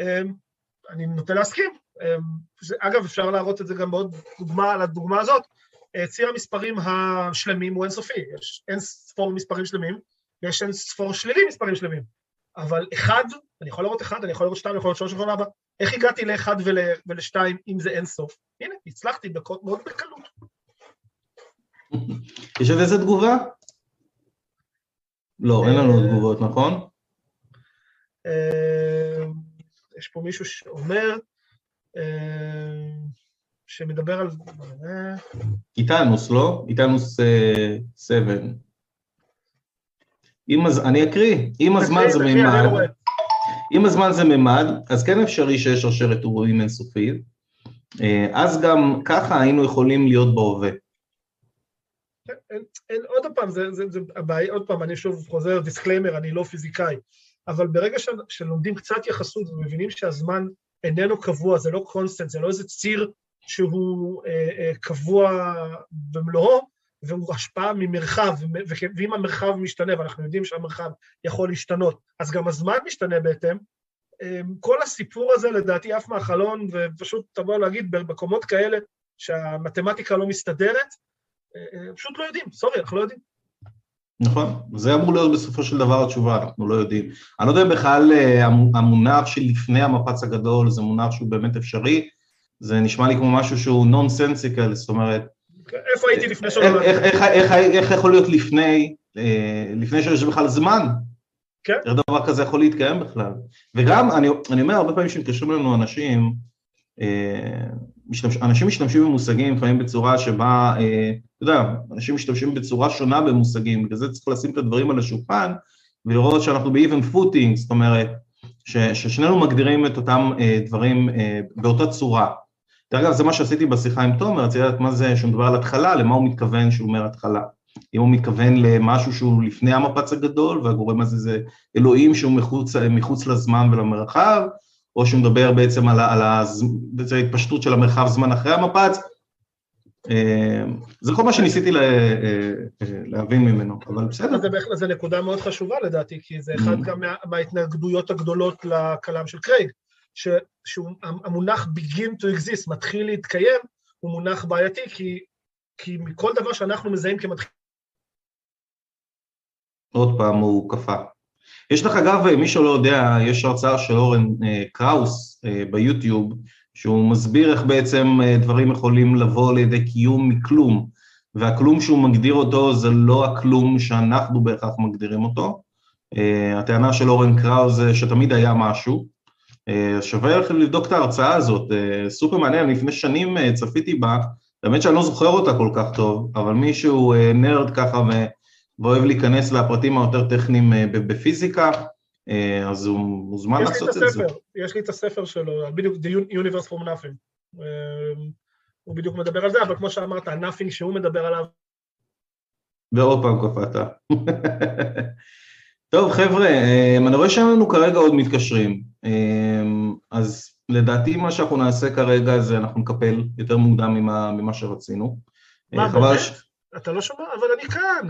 אמ, אני נוטה להסכים. אמ, אגב, אפשר להראות את זה גם בעוד דוגמה, על הדוגמה הזאת. אה, ציר המספרים השלמים הוא אינסופי, יש אין ספור מספרים שלמים, ויש אין ספור שלילי מספרים שלמים. אבל אחד, אני יכול לראות אחד, אני יכול לראות שתיים, אני יכול לראות שלוש, אני יכול לראות ארבע. איך הגעתי לאחד ול, ולשתיים אם זה אין סוף? הנה, הצלחתי בקוד, מאוד בקלות. יש עוד איזה תגובה? לא, אין לנו תגובות, נכון? אה, יש פה מישהו שאומר, שמדבר על... איתנוס, לא? איתנוס 7. אם הז... אני אקריא, אם הזמן זה מימד, אם הזמן זה מימד, אז כן אפשרי שיש שרשרת אירועים אינסופית, אה, אז גם ככה היינו יכולים להיות בהווה. אין, עוד פעם, זה, זה, זה הבעיה, עוד פעם, אני שוב חוזר, disclaimer, אני לא פיזיקאי, אבל ברגע שלומדים קצת יחסות ומבינים שהזמן איננו קבוע, זה לא קונסטנט, זה לא איזה ציר שהוא אה, אה, קבוע במלואו, והוא השפעה ממרחב, ואם המרחב משתנה, ואנחנו יודעים שהמרחב יכול להשתנות, אז גם הזמן משתנה בהתאם. אמ, כל הסיפור הזה לדעתי עף מהחלון, ופשוט תבוא להגיד במקומות כאלה שהמתמטיקה לא מסתדרת, אה, פשוט לא יודעים, סורי, אנחנו לא יודעים. נכון, זה אמור להיות בסופו של דבר התשובה, אנחנו לא יודעים. אני לא יודע בכלל אה, המונח של לפני המפץ הגדול זה מונח שהוא באמת אפשרי, זה נשמע לי כמו משהו שהוא נונסנסיקל, זאת אומרת, איפה הייתי לפני שנולדתי? איך, יכול להיות לפני, אה, לפני שיש בכלל זמן? כן. איך דבר כזה יכול להתקיים בכלל? וגם, אני, אומר, הרבה פעמים שמתקשרים אלינו אנשים, משתמש, אנשים משתמשים במושגים לפעמים בצורה שבה, אה, אתה יודע, אנשים משתמשים בצורה שונה במושגים, בגלל זה צריך לשים את הדברים על השולחן ולראות שאנחנו ב-even footing, זאת אומרת, ש, ששנינו מגדירים את אותם דברים באותה צורה. דרך אגב, זה מה שעשיתי בשיחה עם תומר, רציתי לדעת מה זה, שהוא מדבר על התחלה, למה הוא מתכוון שהוא אומר התחלה. אם הוא מתכוון למשהו שהוא לפני המפץ הגדול, והגורם הזה זה אלוהים שהוא מחוץ, מחוץ לזמן ולמרחב, או שהוא מדבר בעצם על, על ההתפשטות של המרחב זמן אחרי המפץ. אה, זה כל מה שניסיתי לה, אה, להבין ממנו, אבל בסדר. זה בהחלט, זו נקודה מאוד חשובה לדעתי, כי זה אחד mm. גם מה, מההתנגדויות הגדולות לכלם של קרייג. שהמונח begin to exist, מתחיל להתקיים, הוא מונח בעייתי, כי, כי מכל דבר שאנחנו מזהים כמתחיל... עוד פעם הוא קפא. יש לך אגב, מי שלא יודע, יש הרצאה של אורן אה, קראוס אה, ביוטיוב, שהוא מסביר איך בעצם אה, דברים יכולים לבוא לידי קיום מכלום, והכלום שהוא מגדיר אותו זה לא הכלום שאנחנו בהכרח מגדירים אותו. הטענה של אורן קראוס זה שתמיד היה משהו, שווה לכם לבדוק את ההרצאה הזאת, סופר מעניין, לפני שנים צפיתי בה, באמת שאני לא זוכר אותה כל כך טוב, אבל מישהו נרד ככה ואוהב להיכנס לפרטים היותר טכניים בפיזיקה, אז הוא מוזמן לעשות את, את זה. יש לי את הספר שלו, בדיוק The Universe from Nothing. הוא בדיוק מדבר על זה, אבל כמו שאמרת, ה-Nothing שהוא מדבר עליו. ועוד פעם קפאת. [LAUGHS] טוב חבר'ה, אני רואה שאין לנו כרגע עוד מתקשרים. אז לדעתי מה שאנחנו נעשה כרגע זה אנחנו נקפל יותר מוקדם ממה, ממה שרצינו. מה, אה, באמת? ש... אתה לא שומע? אבל אני כאן.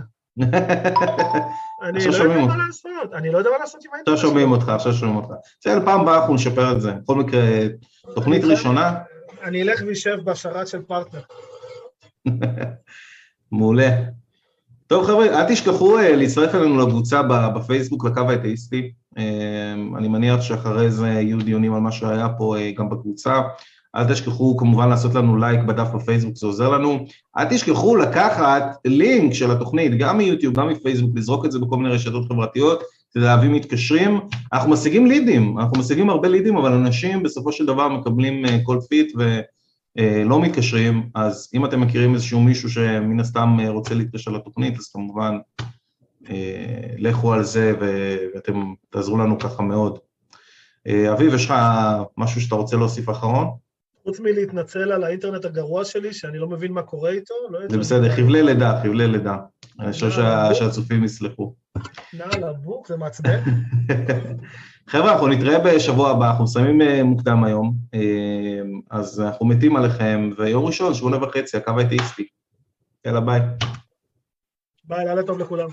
אני לא יודע מה לעשות, אני לא יודע מה לעשות עם האינטרנט. עכשיו שומעים אותך, עכשיו שומעים אותך. בסדר, פעם הבאה אנחנו נשפר את זה. בכל מקרה, תוכנית ראשונה. אני אלך ואשב בשרת של פרטנר. [LAUGHS] מעולה. טוב חבר'ה, אל תשכחו אה, להצטרף אלינו לקבוצה בפייסבוק, לקו האתאיסטי. אמ, אני מניח שאחרי זה יהיו דיונים על מה שהיה פה אה, גם בקבוצה. אל תשכחו כמובן לעשות לנו לייק בדף בפייסבוק, זה עוזר לנו. אל תשכחו לקחת לינק של התוכנית, גם מיוטיוב, גם מפייסבוק, לזרוק את זה בכל מיני רשתות חברתיות, להביא מתקשרים. אנחנו משיגים לידים, אנחנו משיגים הרבה לידים, אבל אנשים בסופו של דבר מקבלים כל אה, feet ולא מתקשרים, אז אם אתם מכירים איזשהו מישהו שמן הסתם רוצה להתקשר לתוכנית, אז כמובן אה, לכו על זה ואתם תעזרו לנו ככה מאוד. אה, אביב, יש לך משהו שאתה רוצה להוסיף אחרון? חוץ מלהתנצל על האינטרנט הגרוע שלי, שאני לא מבין מה קורה איתו, לא זה בסדר, חבלי לידה, חבלי לידה. אני חושב שהצופים יסלחו. נעל הבוק, זה מעצבן. [LAUGHS] חבר'ה, אנחנו נתראה בשבוע הבא, אנחנו מסיימים אה, מוקדם היום, אז אנחנו מתים עליכם, ויום ראשון, שמונה וחצי, הקו האתאיסטי. יאללה, ביי. ביי, לילה טוב לכולם.